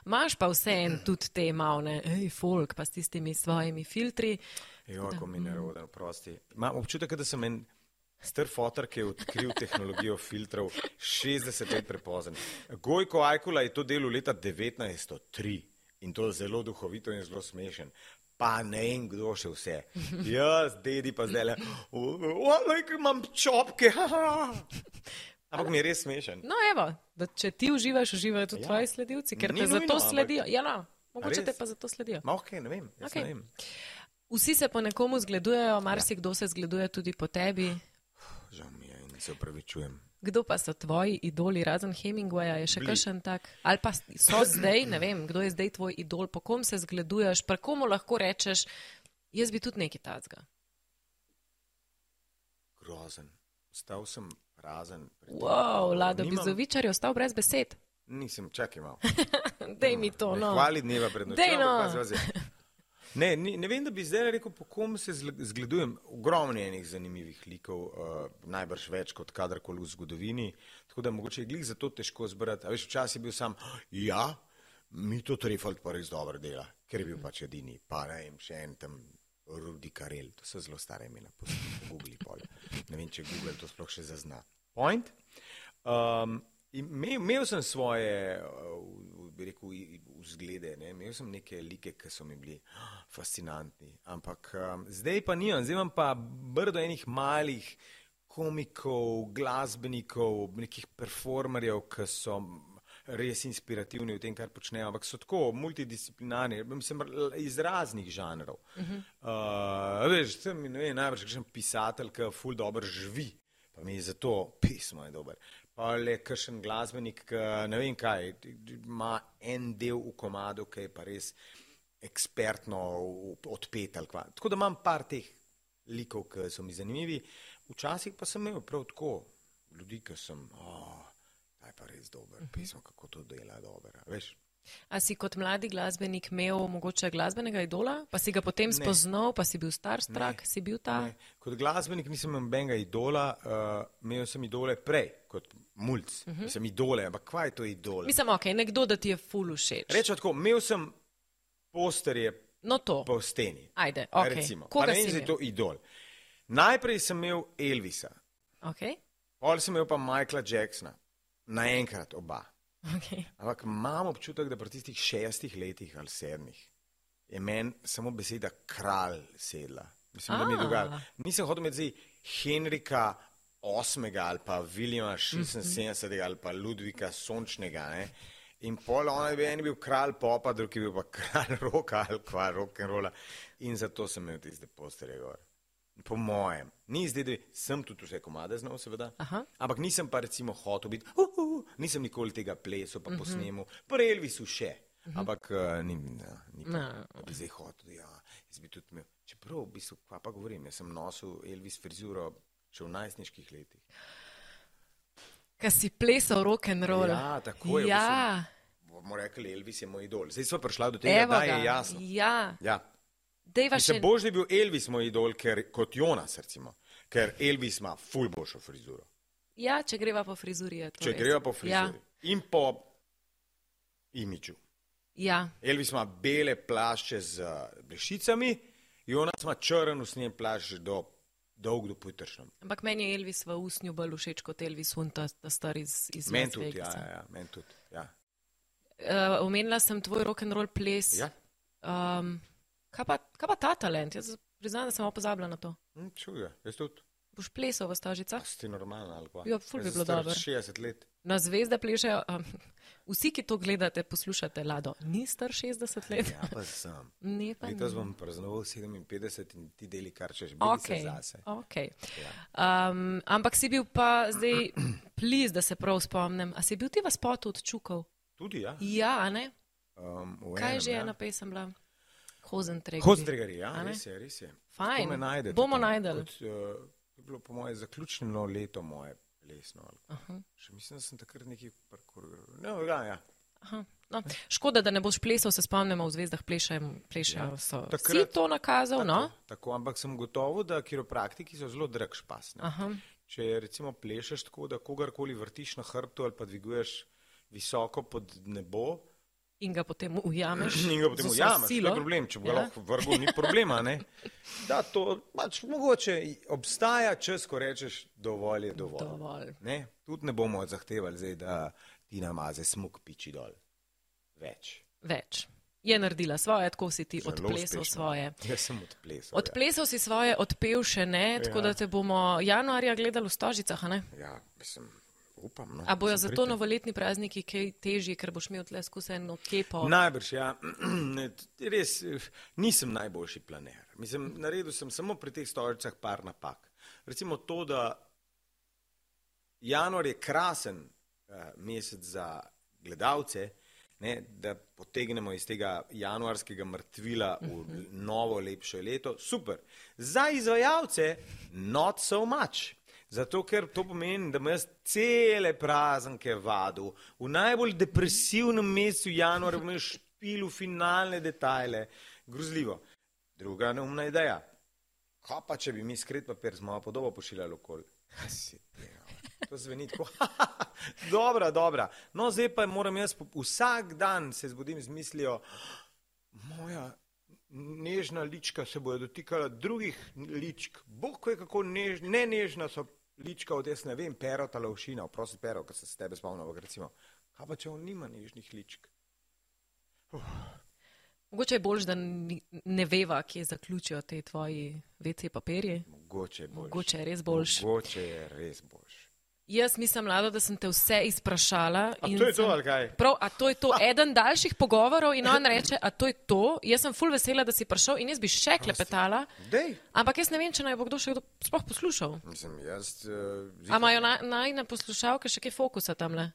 Imaš pa vseeno tudi te malne, hej, folk, pa s tistimi svojimi filtri. Jo, ko mi ne roden, prosti. Imam občutek, da sem en star fotor, ki je odkril tehnologijo filtrov 60 let prepozen. Gojko Ajkula je to delo leta 1903 in to zelo duhovito in zelo smešen. Pa ne vem, kdo še vse. Jaz, dedi pa zdaj le, olaj, imam čopke. *laughs* Ampak mi je res smešen. No, evo, da če ti uživaš, uživajo tudi Ja. ja. tvoji sledilci, ker Ni te nujno, zato ampak- sledijo. Ja, no, mogoče te pa zato sledijo. Ma ok, ne vem, okay. ne vem. Vsi se po nekomu zgledujejo, marsikdo se zgleduje tudi po tebi. Žal mi je in se upravičujem. Kdo pa so tvoji idoli, razen Hemingwaya, je še kakšen tak? Ali pa so zdaj, ne vem, kdo je zdaj tvoj idol, po kom se zgleduješ, pa komu lahko rečeš, jaz bi tudi nekaj tacga. Grozen. Ostal sem razen. Wow, Lado Nimam- Bizovičar je ostal brez besed. Nisem, čakaj malo. *laughs* Dej mi to, no. Hvali dneva pred nočjo. Dej, no. Ne, ni, ne vem, da bi zdaj rekel, po kom se zgledujem. Ogromno je enih zanimivih likov, uh, najbrž več kot kadarkoli v zgodovini. Tako da mogoče je glih zato težko zbrati. A veš, včasih je bil sam, ja, mi to Trefalt pa res dobro dela, ker je bil pač edini. Pa ne vem, še en tam Rudi Karel, to so zelo stare imena, posebej po Google. Ne vem, če Google to sploh še zazna. Point? Um, imel, sem svoje, uh, bi rekel, vzglede, ne? imel sem neke like, ki so mi bili ah, fascinantni, ampak um, zdaj pa nimam, zdaj imam pa brdo enih malih komikov, glasbenikov, nekih performerjev, ki so res inspirativni v tem, kar počnejo, ampak so tako multidisciplinarni, mislim, iz raznih žanrov. Uh -huh. uh, veš, sem, ne vem, najbrž kakšen pisatelj, ki ful dobro živi, pa mi je zato pismo je dober. Pa le kakšen glasbenik, ki ne vem kaj, ima en del v komadu, ki je pa res ekspertno odpet ali kva. Tako da imam par teh likov, ki so mi zanimivi. Včasih pa sem imel prav tako ljudi, ki sem, oh, ta je pa res dober, pismo, kako to dela dobro. a Veš, A si kot mladi glasbenik imel mogoče glasbenega idola, pa si ga potem Ne. spoznal, pa si bil starstrak, si bil ta? Ne, kot glasbenik nisem imel benga idola, uh, imel sem idole prej, kot mulj. Uh -huh. Sem idole, ampak kaj je to idol? Mislim, ok, nekdo, da ti je ful všeč. Rečem tako, imel sem posterje No to, po steni. ajde, ok. Recimo, pa Koga ne si vem, da je to idol. Najprej sem imel Elvisa, Ok, pol sem imel pa Michaela Jacksona, naenkrat oba. Ok. Ampak imam občutek, da pri tistih šestih letih ali sedmih je meni samo beseda kralj sedla. Mislim, da mi je A. dogajalo. Nisem hotel imeti zdaj Henrika VIII ali pa Viljama Mhm. 76 ali pa Ludvika Sončnega. Ne? In pol on je bil, en je bil kralj popa, drugi je bil pa *laughs* kralj roka ali kva rock and rolla. In zato sem imel tiste posterje gor. Po mojem. Ni zdaj, da sem tudi vse komade znal, seveda. Aha. Ampak nisem pa recimo hotel biti, uh, uh, uh, nisem nikoli tega plesal, pa Mhm. posnemu, pa Elvisu še. Ampak uh, ni, ne, ni pa, Ne. da bi zdaj hotel, ja, jaz bi tudi imel. Čeprav, v bistvu, kva pa govorim, jaz sem nosil Elvis frizuro še v najstniških letih. Ker si plesal rock and roll. Ja, tako je, Ja, Bomo rekli, Elvis je moj idol. Zdaj smo prišli do tega, evo da ga. je jasno. Ja, Ja. Dejva Mislim, še. bož je bil Elvis moj idol, ker, kot Jonas, recimo. Ker Elvis ima ful boljšo frizuro. Ja, če greva po frizuri. Če res. greva po frizuri. In po imidžu. Ja, Elvis ima bele plašče z blešicami, Jonas ima črn usnjen plašč do dolg do pojtršnem. ampak meni je Elvis v usnju bolj všeč kot Elvis Hunta, ta star iz, iz Meni tudi, ja, ja, ja, meni tudi. Ja. Uh, omenila sem tvoj rock and roll ples. Ja. Um, kaj, pa, kaj pa ta talent? Jaz priznam, da sem malo pozabila na to. Hm, Čuj, jaz tudi. Boš plesal v stažicah? Si ti normalna ali pa? Ja, ful bi Jaz bilo dobro. 60 let. Na zvezde plešejo. Um, vsi, ki to gledate, poslušate, Lado, ni star 60 let. Ja, pa sem. Ne, pa Letos ni. bom praznoval 57 in ti deli kar češ, bili Okay, se zase. okay. Ja. Um, ampak si bil pa zdaj, *clears throat* pliz, da se prav spomnim. A si bil ti v spotu od Čukov? Tudi, ja. Ja, ne? Um, v Kaj enem, že je ja. ena pesem bila? Hozentreg. Hostregari, ja, ne? res je, res je. Fajn. Me najdete Bomo tam. najdeli. Kot, uh, je bilo po moje zaključno leto moje plesno. kaj. Še mislim, da sem takrat nekaj parkour. No, ja, ja. Aha. No, škoda, da ne boš plesal, se spomnimo, v zvezdah plešajo. plešajo. Si takrat- to nakazal, no? Tako, tako, ampak sem gotovo, da kiropraktiki so zelo drag špas. ne. Aha. Če recimo plešeš tako, da kogarkoli vrtiš na hrbtu ali pa dviguješ visoko pod nebo, In ga potem ujameš. in ga potem ujameš, ni problem, če bo Ja. lahko vrgel, ni problema. Ne? *laughs* Da, to pač mogoče obstaja čas, ko rečeš, dovolj je dovolj. Dovolj. Ne? Tudi ne bomo zahtevali, zdaj, da ti namaze smuk piči dol. Več. Več. Je naredila svoje, tako si ti Zelo odplesal uspešno. svoje. Jaz sem odplesal. Odplesal si svoje, odpel še ne, tako Ja. da te bomo januarja gledali v Stožicah? Ja, ja mislim, upam. No. A bojo zato pridem. novoletni prazniki kaj težji, ker boš imel tle skozi eno kepo? Najbrž, ja. *clears throat* Res eh, nisem najboljši planer. Mislim, naredil sem samo pri teh stolicah par napak. Recimo to, da januar je krasen uh, mesec za gledalce, ne, da potegnemo iz tega januarskega mrtvila v novo, lepše leto. Super. Za izvajalce, not so much. Zato, ker to pomeni, da bom jaz cele praznike vadil, v najbolj depresivnem mesecu januarja bom špil v finalne detajle. Grozljivo. Druga neumna ideja. Kaj pa, če bi mi skrit papir z mojo podobo pošiljali okoli? No. To zveni tako. *laughs* dobra, dobra. No, zdaj pa moram jaz vsak dan se zbudim z mislijo, moja nežna lička se bojo dotikala drugih ličk. Bog ve, kako než, ne nežna so lička od jaz ne vem, pero ta lovšina, prosti pero, ker se s tebe spomnim, ampak recimo, kaj pa če on nima nežnih ličk? Mogoče je bolj, da ne veva, kje zaključijo te tvoji WC papirji. Mogoče je boljš. Mogoče je res boljš. Mogoče je res boljš. Jaz mislim, Lado, da sem te vse izprašala. A to je to, ali kaj? Prav, a to je to *laughs* eden daljših pogovorov in on reče, a to je to. Jaz sem full vesela, da si prišel in jaz bi še klepetala, Dej. ampak jaz ne vem, če naj bo kdo še kdo sploh poslušal. Mislim, jaz. Uh, A imajo na- najne poslušalke še kaj fokusa tamle?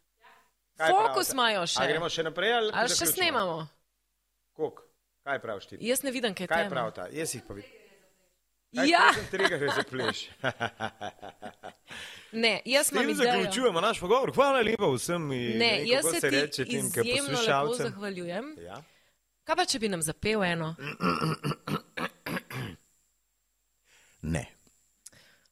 Kaj Fokus pravite? imajo A še. gremo še naprej ali, Ali še snemamo? Kok? Kaj praviš ti? Jaz ne vidim, kaj, Kaj je pravita? Jaz jih pa vidim. Ja, Tega že zapleš. *laughs* ne, jaz S imam tem idejo. zaključujemo naš pogovor. Hvala lepa vsem. in Ne, vem, jaz kako se reče tem, ki izjemno lepo poslušalcem. zahvaljujem. Ja. Kaj pa, če bi nam zapel eno? *clears throat* Ne.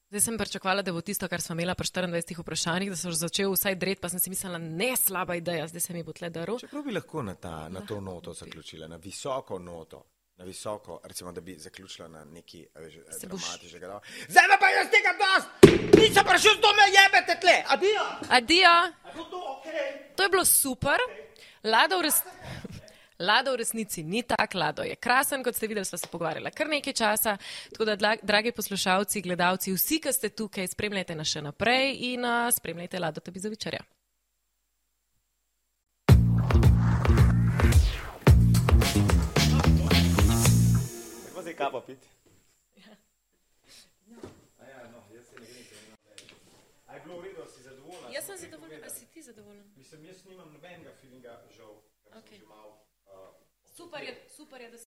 Zdaj sem pričakovala, da bo tisto, kar smo imela pri 24 vprašanjih, da so že začel vsaj dret, pa sem si mislila, ne slaba ideja, zdaj se mi bo tle daril. Čeprav bi lahko na, ta, na to noto zaključila, na visoko noto. Na visoko, recimo, da bi zaključila na neki Se boš- dramatičnega. Boš... Zdaj pa jaz tega dost! Nisem prišel, da me jebete tle! Adijo! Adijo, to ok? to je bilo super. Lado v, res... Lado v resnici ni tak, Lado je krasen, kot ste videli, sva se pogovarjala kar nekaj časa. Tako da, dla- dragi poslušalci, gledalci, vsi, ki ste tukaj, spremljajte nas še naprej in uh, spremljajte Lado Tabizovičarja. Kako zdaj kapa piti? Aj bilo v redu, si zadovoljen? Jaz sem zadovoljen, a si ti zadovoljen? Mislim, jaz nimam nobenega feelinga, žal, ker Okej. sem že malo. Uh, Super je, super je, da